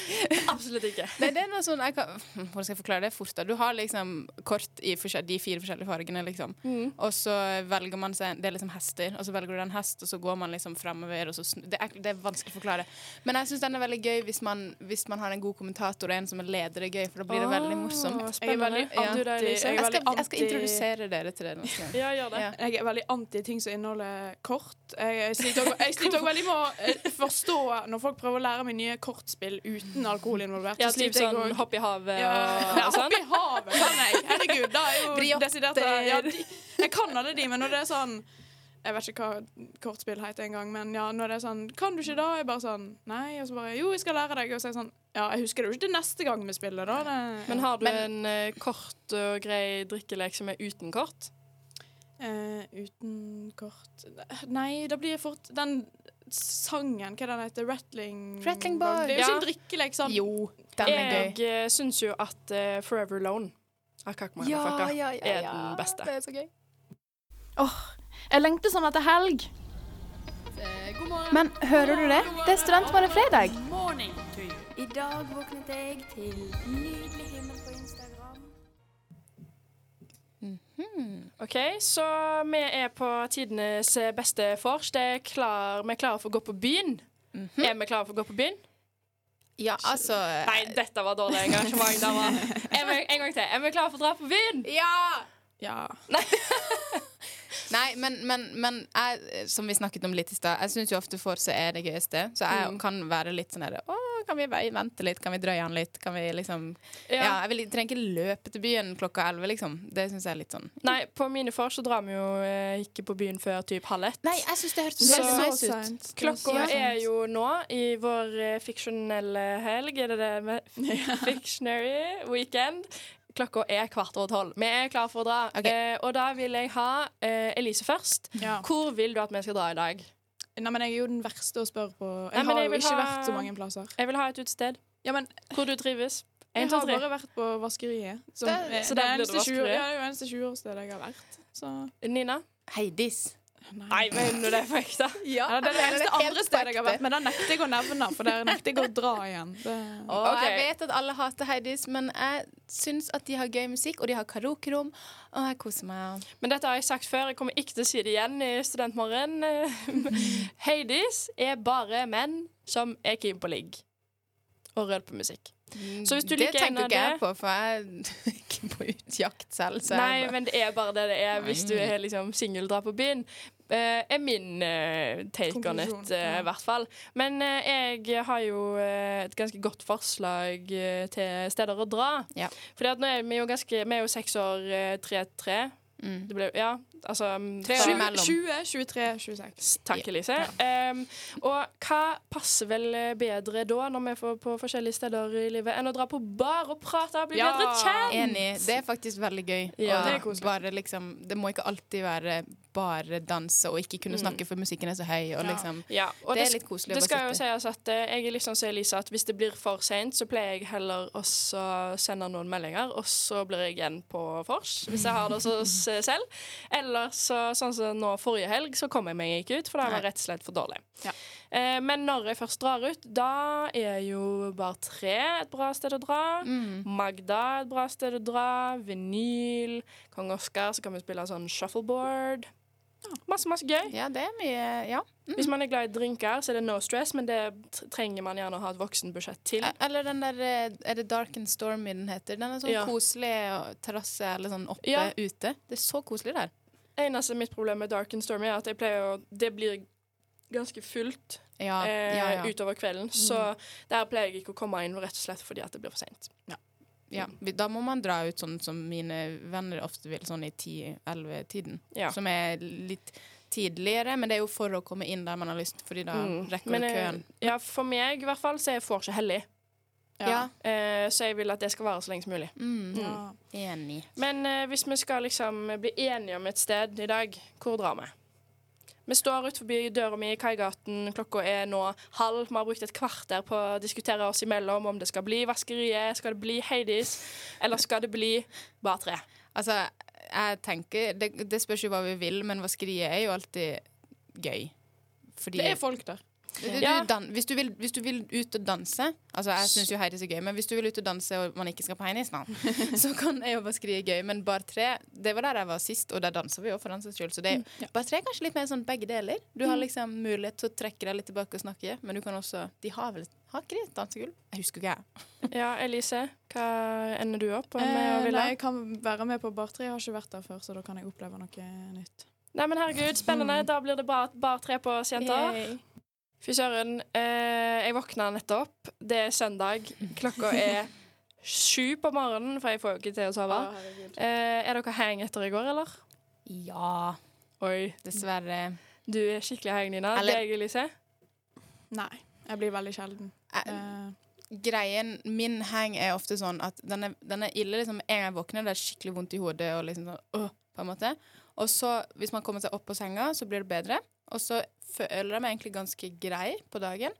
Speaker 4: Absolutt ikke.
Speaker 5: Nei, det er noe sånn jeg kan, Hvordan skal jeg forklare det fort? da? Du har liksom kort i de fire forskjellige fargene, liksom.
Speaker 4: Mm.
Speaker 5: Og så velger man seg Det er liksom hester, og så velger du en hest, og så går man liksom framover, og så snu det, er, det er vanskelig å forklare. Men jeg syns den er veldig gøy hvis man, hvis man har en god kommentator og en som er leder, er gøy, for da blir det veldig morsomt.
Speaker 4: Oh,
Speaker 6: Jeg er veldig
Speaker 5: Ja.
Speaker 6: Jeg er
Speaker 5: Jeg skal, jeg skal introdusere dere til det. Liksom.
Speaker 4: Ja, gjør det.
Speaker 5: Ja.
Speaker 6: Jeg er veldig anti ting som inneholder kort. Jeg, jeg sliter også *laughs* veldig med å eh, forstå når folk prøver å lære meg nye kortspill uten alkohol involvert.
Speaker 4: Ja,
Speaker 6: så
Speaker 4: typ sånn
Speaker 6: og...
Speaker 4: hopp i havet
Speaker 6: ja,
Speaker 4: og,
Speaker 6: ja,
Speaker 4: og sånn.
Speaker 6: Hopp i havet kan jeg. Herregud, da er jo *laughs*
Speaker 5: Briotter.
Speaker 6: desidert ja, de, Jeg kan alle de, men når det er sånn Jeg vet ikke hva kortspill heter engang, men ja, når det er sånn Kan du ikke da? Jeg bare sånn Nei. Og så bare Jo, jeg skal lære deg. Og så er jeg sånn Ja, jeg husker det jo ikke til neste gang vi spiller, da. Det,
Speaker 4: Men har du en uh, kort og grei drikkelek som er uten kort?
Speaker 6: Uh, uten kort Nei, da blir jeg fort Den sangen, hva den heter Rattling
Speaker 5: Rattling Boy.
Speaker 6: Det er jo ikke
Speaker 4: Ja.
Speaker 6: en drikkelek liksom.
Speaker 5: Jo, den er gøy.
Speaker 4: Jeg uh, syns jo at uh, Forever Alone av Kakk Motherfucker er den beste.
Speaker 5: Det er så gøy.
Speaker 6: Jeg lengter sånn etter helg.
Speaker 5: Men hører du det? Det er Studentmorgen fredag.
Speaker 2: I dag våknet jeg til nydelig himmel
Speaker 4: OK, så vi er på tidenes beste vors. Det klar, vi er klare for å gå på byen. Er vi klare for å gå på byen?
Speaker 5: Ja, altså
Speaker 4: Nei, dette var dårlig engasjement. *laughs* Er vi, en gang til. Er vi klare for å dra på byen?
Speaker 5: Ja!
Speaker 6: Ja.
Speaker 5: Nei, *laughs* men, men, men jeg, som vi snakket om litt i stad, jeg syns jo ofte vorset er det gøyeste. Så jeg
Speaker 4: Mm.
Speaker 5: kan være litt sånn herre Å, kan vi vente litt? Kan vi drøye den litt? Kan vi liksom Ja, jeg vil, trenger ikke løpe til byen klokka elleve, liksom. Det syns jeg er litt sånn
Speaker 4: Nei, på mine for så drar vi jo eh, ikke på byen før typ halv ett.
Speaker 5: Nei, jeg syns det hørtes
Speaker 4: Så-
Speaker 5: veldig nice ut.
Speaker 4: Klokka er jo nå, i vår eh, fiksjonelle helg, er det det med *laughs* Fictionary weekend. Klokka er kvart over tolv. Vi er klare for å dra.
Speaker 5: Okay.
Speaker 4: Eh, og da vil jeg ha eh, Elise først.
Speaker 6: Ja.
Speaker 4: Hvor vil du at vi skal dra i dag?
Speaker 6: Nei, men jeg er jo den verste å spørre på. Jeg
Speaker 4: Nei,
Speaker 6: har
Speaker 4: jeg
Speaker 6: jo ikke
Speaker 4: ha-
Speaker 6: vært så mange plasser.
Speaker 4: Jeg vil ha et utested
Speaker 6: Ja, men
Speaker 4: hvor du trives.
Speaker 6: jeg har
Speaker 4: tre.
Speaker 6: bare vært på vaskeriet. Som
Speaker 5: Det-
Speaker 6: er
Speaker 4: så
Speaker 6: det
Speaker 4: blir det
Speaker 6: eneste 20? Ja, det er jo eneste 20-årsstedet jeg har vært. Så
Speaker 4: Nina?
Speaker 5: Heidis.
Speaker 4: Nei, mener du det er for ekte?
Speaker 6: Ja, det er det eneste andre stedet jeg har vært, men da nekter jeg å nevne, for der nekter jeg å dra igjen. Det...
Speaker 5: Og
Speaker 4: okay.
Speaker 5: jeg vet at alle hater Heidis, men jeg syns at de har gøy musikk, og de har karaokerom, og jeg koser meg.
Speaker 4: Men dette har jeg sagt før. Jeg kommer ikke til å si det igjen i Studentmorgen. *laughs* Heidis er bare menn som er keen på ligg og rølpemusikk. Så hvis du
Speaker 5: det
Speaker 4: liker en av
Speaker 5: ikke jeg på, for jeg er *laughs* ikke på utjakt selv. Så
Speaker 4: Nei,
Speaker 5: bare,
Speaker 4: men det er bare det det er hvis du er liksom singel og drar på byen. Uh, er min uh, take on it, eh,
Speaker 6: ja.
Speaker 4: i hvert fall. Men jeg har jo et ganske godt forslag til steder å dra.
Speaker 5: Ja.
Speaker 4: At nå er vi jo ganske Vi er jo seks år, eh, tre-tre.
Speaker 5: mm.
Speaker 4: Det ble Ja, altså
Speaker 5: Tre år
Speaker 4: fra-
Speaker 5: imellom.
Speaker 6: 20, 23, 26.
Speaker 4: Takk, Elise. Um, og hva passer vel bedre da, når vi er på forskjellige steder i livet, enn å dra på bar og prate og bli
Speaker 6: Ja.
Speaker 4: bedre kjent?
Speaker 5: Enig. Det er faktisk veldig gøy.
Speaker 4: Ja.
Speaker 5: Og
Speaker 6: Det er
Speaker 5: bare liksom, det må ikke alltid være bare danse og ikke kunne snakke for musikken er så høy. Og liksom,
Speaker 4: Ja, og
Speaker 5: det
Speaker 4: det,
Speaker 5: er litt koselig å
Speaker 4: det skal jo sies at eh, jeg er litt sånn som Elise, at hvis det blir for seint, så pleier jeg heller å sende noen meldinger, og så blir jeg igjen på vors, hvis jeg har det så oss selv. Eller så, sånn som nå forrige helg, så kom jeg meg ikke ut, for det var rett og slett for dårlig.
Speaker 6: Ja.
Speaker 4: Eh, men når jeg først drar ut, da er jo Bar 3 et bra sted å dra.
Speaker 5: Mm.
Speaker 4: Magda et bra sted å dra. Vinyl. Kong Oskar, så kan vi spille sånn shuffleboard. Masse, masse gøy.
Speaker 5: Ja, det er mye Ja.
Speaker 4: Hvis man er glad i drinker, så er det no stress, men det trenger man gjerne å ha et voksenbudsjett til.
Speaker 5: E- Eller den der eh, Er det Dark and Stormy den heter? Den er sånn
Speaker 4: Ja.
Speaker 5: koselig terrasse eller sånn oppe
Speaker 4: Ja.
Speaker 5: ute. Det er så koselig der.
Speaker 4: Eneste mitt problem med Dark and Stormy er at jeg pleier å Det blir ganske fullt
Speaker 5: Ja,
Speaker 4: eh,
Speaker 5: ja, ja.
Speaker 4: utover kvelden, så der pleier jeg ikke å komme inn rett og slett fordi at det blir for seint.
Speaker 5: ja. Vi- Da må man dra ut sånn som mine venner ofte vil, sånn i 10-11-tiden.
Speaker 4: Ja.
Speaker 5: Som er litt tidligere, men det er jo for å komme inn der man har lyst, fordi da
Speaker 4: Mm.
Speaker 5: rekker
Speaker 4: Men eh,
Speaker 5: køen.
Speaker 4: ja, for meg i hvert fall så er jeg for ikke hellig.
Speaker 5: Ja.
Speaker 4: Eh, så jeg vil at det skal vare så lenge som mulig.
Speaker 5: Mm.
Speaker 6: Ja.
Speaker 5: Enig.
Speaker 4: Men eh, hvis vi skal liksom bli enige om et sted i dag, hvor drar vi? Vi står utenfor døra mi i Kaigaten. Klokka er nå halv. Vi har brukt et kvarter på å diskutere oss imellom om det skal bli Vaskeriet, skal det bli Heidis, eller skal det bli Bar 3?
Speaker 5: Altså, jeg tenker Det, det spørs jo hva vi vil, men vaskeriet er jo alltid gøy. Fordi
Speaker 6: Det er folk der.
Speaker 5: Du, du,
Speaker 4: Ja.
Speaker 5: dan hvis, du vil, hvis du vil ut og danse Altså Jeg syns jo Heidis er gøy, men hvis du vil ut og danse og man ikke skal på Heinis, *laughs* nå, så kan jeg jo bare skrive gøy. Men Bar 3, det var der jeg var sist, og der danser vi jo for den saks skyld. Så det, er- Bar 3 er kanskje litt mer sånn begge deler. Du har liksom mulighet til å trekke deg litt tilbake og snakke, men du kan også De har vel Har ikke de et dansegulv? Jeg husker ikke, jeg. *laughs*
Speaker 4: Ja, Elise, hva ender du opp med å
Speaker 6: Eh,
Speaker 4: ville?
Speaker 6: nei, jeg kan være med på Bar 3. Jeg har ikke vært der før, så da kan jeg oppleve noe nytt.
Speaker 4: Nei, men herregud, spennende. Da blir det bare Bar tre på oss, jenter.
Speaker 6: Yay.
Speaker 4: Fy søren. Eh, jeg våkna nettopp. Det er søndag. Klokka er sju på morgenen, for jeg får jo ikke til å sove. Eh, er dere hang etter i går, eller?
Speaker 5: Ja.
Speaker 4: Oi.
Speaker 5: Dessverre.
Speaker 4: Du er skikkelig hang, Nina.
Speaker 5: Eller-
Speaker 4: Deg, Elise?
Speaker 6: Nei, jeg blir veldig sjelden.
Speaker 5: Eh,
Speaker 6: Eh,
Speaker 5: Greien Min hang er ofte sånn at den er, den er ille liksom, en gang jeg våkner, det er skikkelig vondt i hodet. Og liksom sånn, øh, på en måte. Og så, hvis man kommer seg opp på senga, så blir det bedre. Og så føler jeg meg egentlig ganske grei på dagen,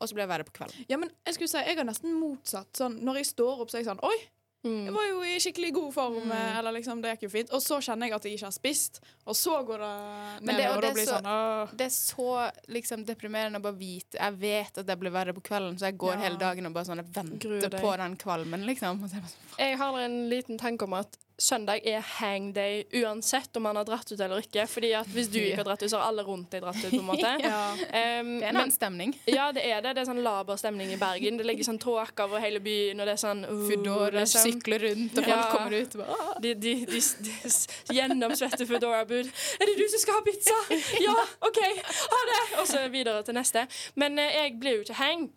Speaker 5: og så blir jeg verre på kvelden.
Speaker 6: ja, men jeg skulle si, jeg har nesten motsatt. Sånn, når jeg står opp, så er jeg sånn Oi,
Speaker 4: Mm.
Speaker 6: jeg var jo i skikkelig god form. mm. Eller liksom, det gikk jo fint. Og så kjenner jeg at jeg ikke har spist, og så går det
Speaker 5: Men
Speaker 6: ned.
Speaker 5: det- og
Speaker 6: og da
Speaker 5: det
Speaker 6: blir
Speaker 5: så-
Speaker 6: sånn Åh.
Speaker 5: Det er så liksom, deprimerende å bare vite Jeg vet at jeg blir verre på kvelden, så jeg går
Speaker 6: Ja.
Speaker 5: hele dagen og bare sånn Jeg venter på den kvalmen, liksom. Sånn,
Speaker 4: Jeg har en liten tanke om at søndag er hangday uansett om man har dratt ut eller ikke. Fordi at hvis du ikke har dratt ut, så har alle rundt deg dratt ut. på en *laughs* måte.
Speaker 6: Ja.
Speaker 4: Um,
Speaker 5: Det er en
Speaker 4: men-
Speaker 5: annen stemning. *laughs*
Speaker 4: Ja, det er det. Det er sånn laber stemning i Bergen. Det ligger sånn tåke over hele byen, og det er sånn uh,
Speaker 5: Foodora
Speaker 4: liksom.
Speaker 5: sykler rundt, og folk kommer ut. Bare, «Åh!»
Speaker 4: De, de, de, de gjennomsvette Foodora-bud. 'Er det du som skal ha pizza?' *laughs* 'Ja, OK. Ha det.' Og så videre til neste. Men uh, jeg blir jo ikke hang.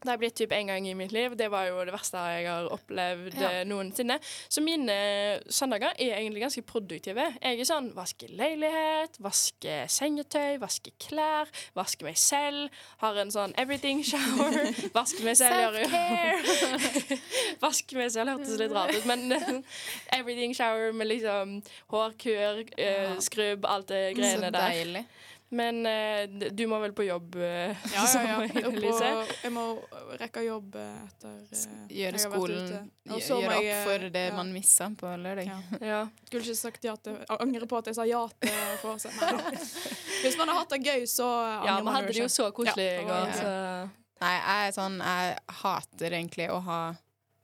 Speaker 4: Det har blitt typ én gang i mitt liv. Det var jo det verste jeg har opplevd
Speaker 5: Ja.
Speaker 4: eh, noensinne. Så mine søndager er egentlig ganske produktive. Jeg er sånn vaske leilighet, vaske sengetøy, vaske klær, vaske meg selv. Har en sånn everything shower. *laughs* Vaske meg selv gjør jo *laughs* Vaske meg selv hørtes litt rart ut, men eh, everything shower med liksom hårkur, eh, skrubb, alt det greiene der.
Speaker 5: Så deilig.
Speaker 4: Men eh, du må vel på jobb, eh,
Speaker 6: Ja, *laughs* ja, ja. og, jeg må rekke jobb etter eh,
Speaker 5: Gjøre skolen Gjøre
Speaker 6: jeg,
Speaker 5: opp for det
Speaker 6: ja.
Speaker 5: man missa på lørdag.
Speaker 6: Ja. *laughs*
Speaker 4: Ja.
Speaker 6: Skulle ikke sagt ja til Jeg angrer på at jeg sa ja til forse. *laughs* Hvis man har hatt det gøy, så angrer
Speaker 4: ja,
Speaker 6: man
Speaker 4: hadde det jo
Speaker 6: ikke.
Speaker 4: så koselig i
Speaker 6: Ja.
Speaker 4: går,
Speaker 5: Ja.
Speaker 4: så
Speaker 5: Nei, jeg er sånn Jeg hater egentlig å ha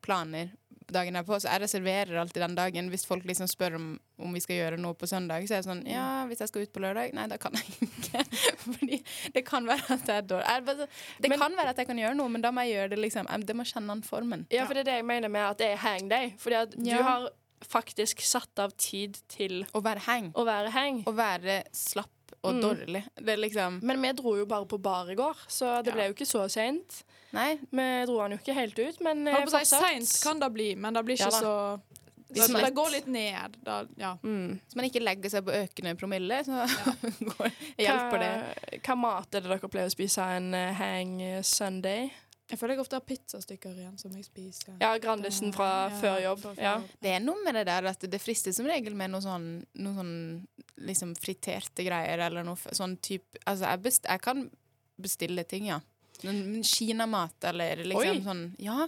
Speaker 5: planer dagen derpå, så jeg reserverer alltid den dagen. Hvis folk liksom spør om, om vi skal gjøre noe på søndag, så er jeg sånn Ja, hvis jeg skal ut på lørdag? Nei, da kan jeg ikke. *laughs* Fordi det kan være at jeg er dårlig Det
Speaker 4: Men-
Speaker 5: kan være at jeg kan gjøre noe, men da må jeg gjøre det liksom jeg- Det må kjenne den formen.
Speaker 4: Ja, for det er det jeg mener med at det er hang day. Fordi at
Speaker 5: Ja.
Speaker 4: du har faktisk satt av tid til
Speaker 5: Å være hang.
Speaker 4: å være hang.
Speaker 5: Å være slapp og
Speaker 4: Mm.
Speaker 5: dårlig. Det liksom
Speaker 4: Men vi dro jo bare på bar i går, så det
Speaker 5: Ja.
Speaker 4: ble jo ikke så seint.
Speaker 5: Nei.
Speaker 4: Vi dro han jo ikke helt ut, men
Speaker 6: på å si,
Speaker 4: fortsatt.
Speaker 6: Seint kan det bli, men det blir
Speaker 4: Ja
Speaker 6: ikke
Speaker 4: da.
Speaker 6: så
Speaker 5: Hvis
Speaker 6: det,
Speaker 5: man-
Speaker 6: det går litt ned. Da, ja.
Speaker 4: Mm.
Speaker 5: Hvis man ikke legger seg på økende promille, så *laughs* går, hjelper det.
Speaker 4: Hva, hva mat er det dere pleier å spise en uh, hang eh, Sunday?
Speaker 6: Jeg føler jeg ofte har pizzastykker igjen som jeg spiser.
Speaker 4: Ja, Grandisen fra
Speaker 6: Ja,
Speaker 4: før jobb.
Speaker 6: fra før
Speaker 4: Ja.
Speaker 6: jobb.
Speaker 5: Det er noe med det der at det frister som regel med noe sånn, noe sånn liksom friterte greier eller noe sånn type Altså, jeg, best, jeg kan bestille ting, ja. Sånn Kinamat eller liksom
Speaker 4: Oi.
Speaker 5: sånn Ja.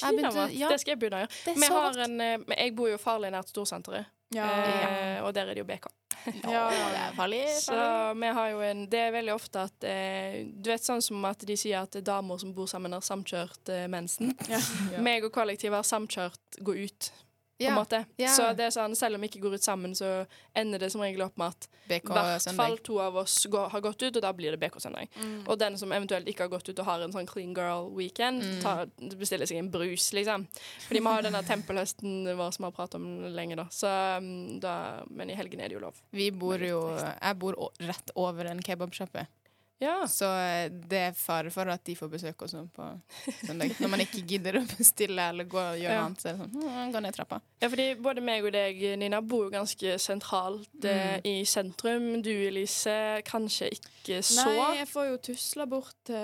Speaker 5: Jeg begynte-
Speaker 4: Kinamat.
Speaker 5: ja.
Speaker 4: Det skal jeg begynne å gjøre. Vi har en, eh, jeg bor jo farlig nært storsenteret,
Speaker 6: Ja.
Speaker 4: eh, og der er det jo BK. *laughs*
Speaker 6: Ja.
Speaker 5: Det er farlig.
Speaker 4: Så vi har jo en Det er veldig ofte at eh, Du vet sånn som at de sier at damer som bor sammen, har samkjørt eh, mensen.
Speaker 6: Ja. *laughs*
Speaker 4: Meg og kollektivet har samkjørt gå ut, på en
Speaker 5: Ja.
Speaker 4: måte. Så det er sånn, selv om vi ikke går ut sammen, så ender det som regel opp med at i hvert fall to av oss går, har gått ut, og da blir det BK-søndag.
Speaker 6: Mm.
Speaker 4: Og den som eventuelt ikke har gått ut og har en sånn clean girl weekend,
Speaker 5: Mm.
Speaker 4: bestiller seg en brus, liksom. Fordi vi har denne tempelhøsten vår som vi har pratet om lenge, da. Så, um, da. Men i helgen er det jo lov.
Speaker 5: Vi bor jo Jeg bor rett over en kebabsjappe,
Speaker 4: Ja.
Speaker 5: så eh, det er fare for at de får besøk også på søndag. Når man ikke gidder å bestille eller gå og gjøre
Speaker 4: Ja.
Speaker 5: noe annet, så er det sånn «Hm, Gå ned trappa.
Speaker 4: Ja, fordi både meg og deg, Nina, bor jo ganske sentralt eh,
Speaker 5: Mm.
Speaker 4: i sentrum. Du, Elise, kanskje ikke så.
Speaker 6: Nei, jeg får jo tusla bort til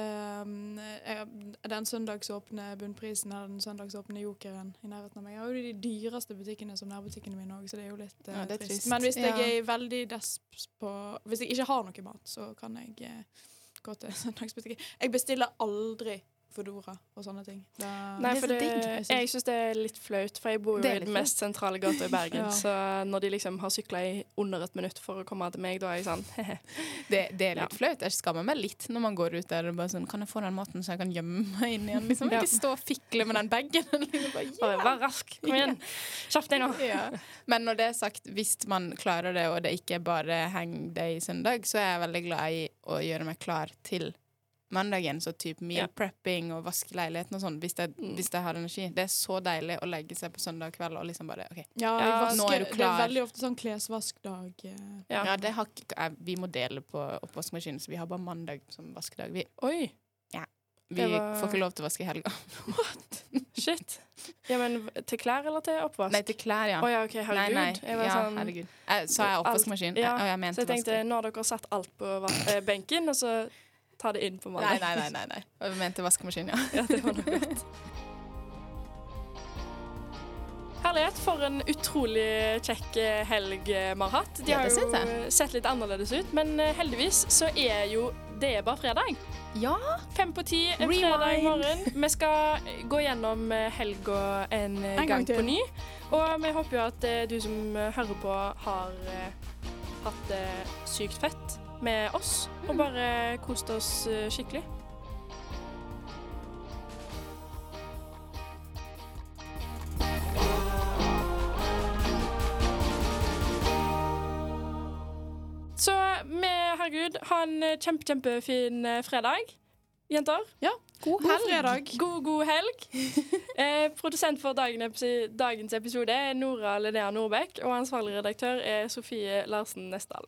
Speaker 6: eh, den søndagsåpne Bunnprisen eller den søndagsåpne Jokeren i nærheten av meg. Jeg har jo de dyreste butikkene som nærbutikkene mine òg, så det er jo litt
Speaker 5: Ja, er
Speaker 6: trist.
Speaker 5: trist.
Speaker 6: Men hvis jeg er veldig desp på Hvis jeg ikke har noe mat, så kan jeg gå til søndagsbutikken. Jeg bestiller aldri Foodora og sånne ting. Da,
Speaker 4: Nei, for det, jeg syns det er litt flaut, for jeg bor jo i den mest sentrale gata i Bergen. *laughs*
Speaker 6: Ja.
Speaker 4: Så når de liksom har sykla i under et minutt for å komme til meg, da er jeg sånn *laughs*
Speaker 5: Det, det er
Speaker 4: Ja.
Speaker 5: litt flaut. Jeg skammer meg litt når man går ut der og bare sånn Kan jeg få den maten så jeg kan gjemme meg inn igjen? Liksom,
Speaker 4: Ja.
Speaker 5: Ikke stå og fikle med den bagen. Liksom bare,
Speaker 4: Vær rask, kom igjen. *laughs* Kjapp deg nå.
Speaker 5: ja. Men når det er sagt, hvis man klarer det, og det ikke bare bare hang day søndag, så er jeg veldig glad i å gjøre meg klar til mandagen. Så type meal
Speaker 4: Ja.
Speaker 5: prepping og vaske leiligheten og sånn, hvis, jeg-
Speaker 4: Mm.
Speaker 5: hvis jeg har energi. Det er så deilig å legge seg på søndag kveld og liksom bare OK.
Speaker 6: ja, vasker,
Speaker 5: nå er du
Speaker 6: Det er veldig ofte sånn klesvaskdag. eh.
Speaker 4: Ja.
Speaker 5: Ja, det har ikke, vi må dele på oppvaskmaskinen, så vi har bare mandag som vaskedag. Vi,
Speaker 4: Oi.
Speaker 5: Ja. Vi
Speaker 4: var-
Speaker 5: får ikke lov til å vaske i helga. *laughs*
Speaker 4: Shit. Ja, men til klær eller til oppvask?
Speaker 5: Nei, til klær, ja.
Speaker 4: Å ja, OK, herregud.
Speaker 5: Nei, nei.
Speaker 4: Jeg var
Speaker 5: ja,
Speaker 4: sånn,
Speaker 5: herregud. Jeg, sa jeg oppvaskmaskin?
Speaker 4: Ja,
Speaker 5: jeg mente
Speaker 4: så jeg tenkte
Speaker 5: vaske.
Speaker 4: når dere har satt alt på eh, benken, og så ta det inn på
Speaker 5: Nei,
Speaker 4: mandag.
Speaker 5: nei, nei. nei, nei. Jeg mente vaskemaskin, ja.
Speaker 4: Ja, det var noe godt. Herlighet, for en utrolig kjekk eh, helg eh, vi har hatt. De har jo sett litt annerledes ut, men eh, heldigvis så er jo det er bare fredag.
Speaker 5: Ja.
Speaker 4: Fem på ti en
Speaker 5: Rewind.
Speaker 4: fredag morgen. Vi skal gå gjennom helga en,
Speaker 6: En gang
Speaker 4: på ny. Og vi håper jo at du som hører på, har hatt det sykt fett med oss. Og bare kost oss eh, skikkelig. Så vi, herregud, ha en eh, kjempe, kjempefin eh, fredag. Jenter.
Speaker 6: God fredag.
Speaker 4: God, god helg. *laughs* eh, produsent for dagen dagens episode er Nora Linnea Nordbekk, og ansvarlig redaktør er Sofie Larsen Nesdal.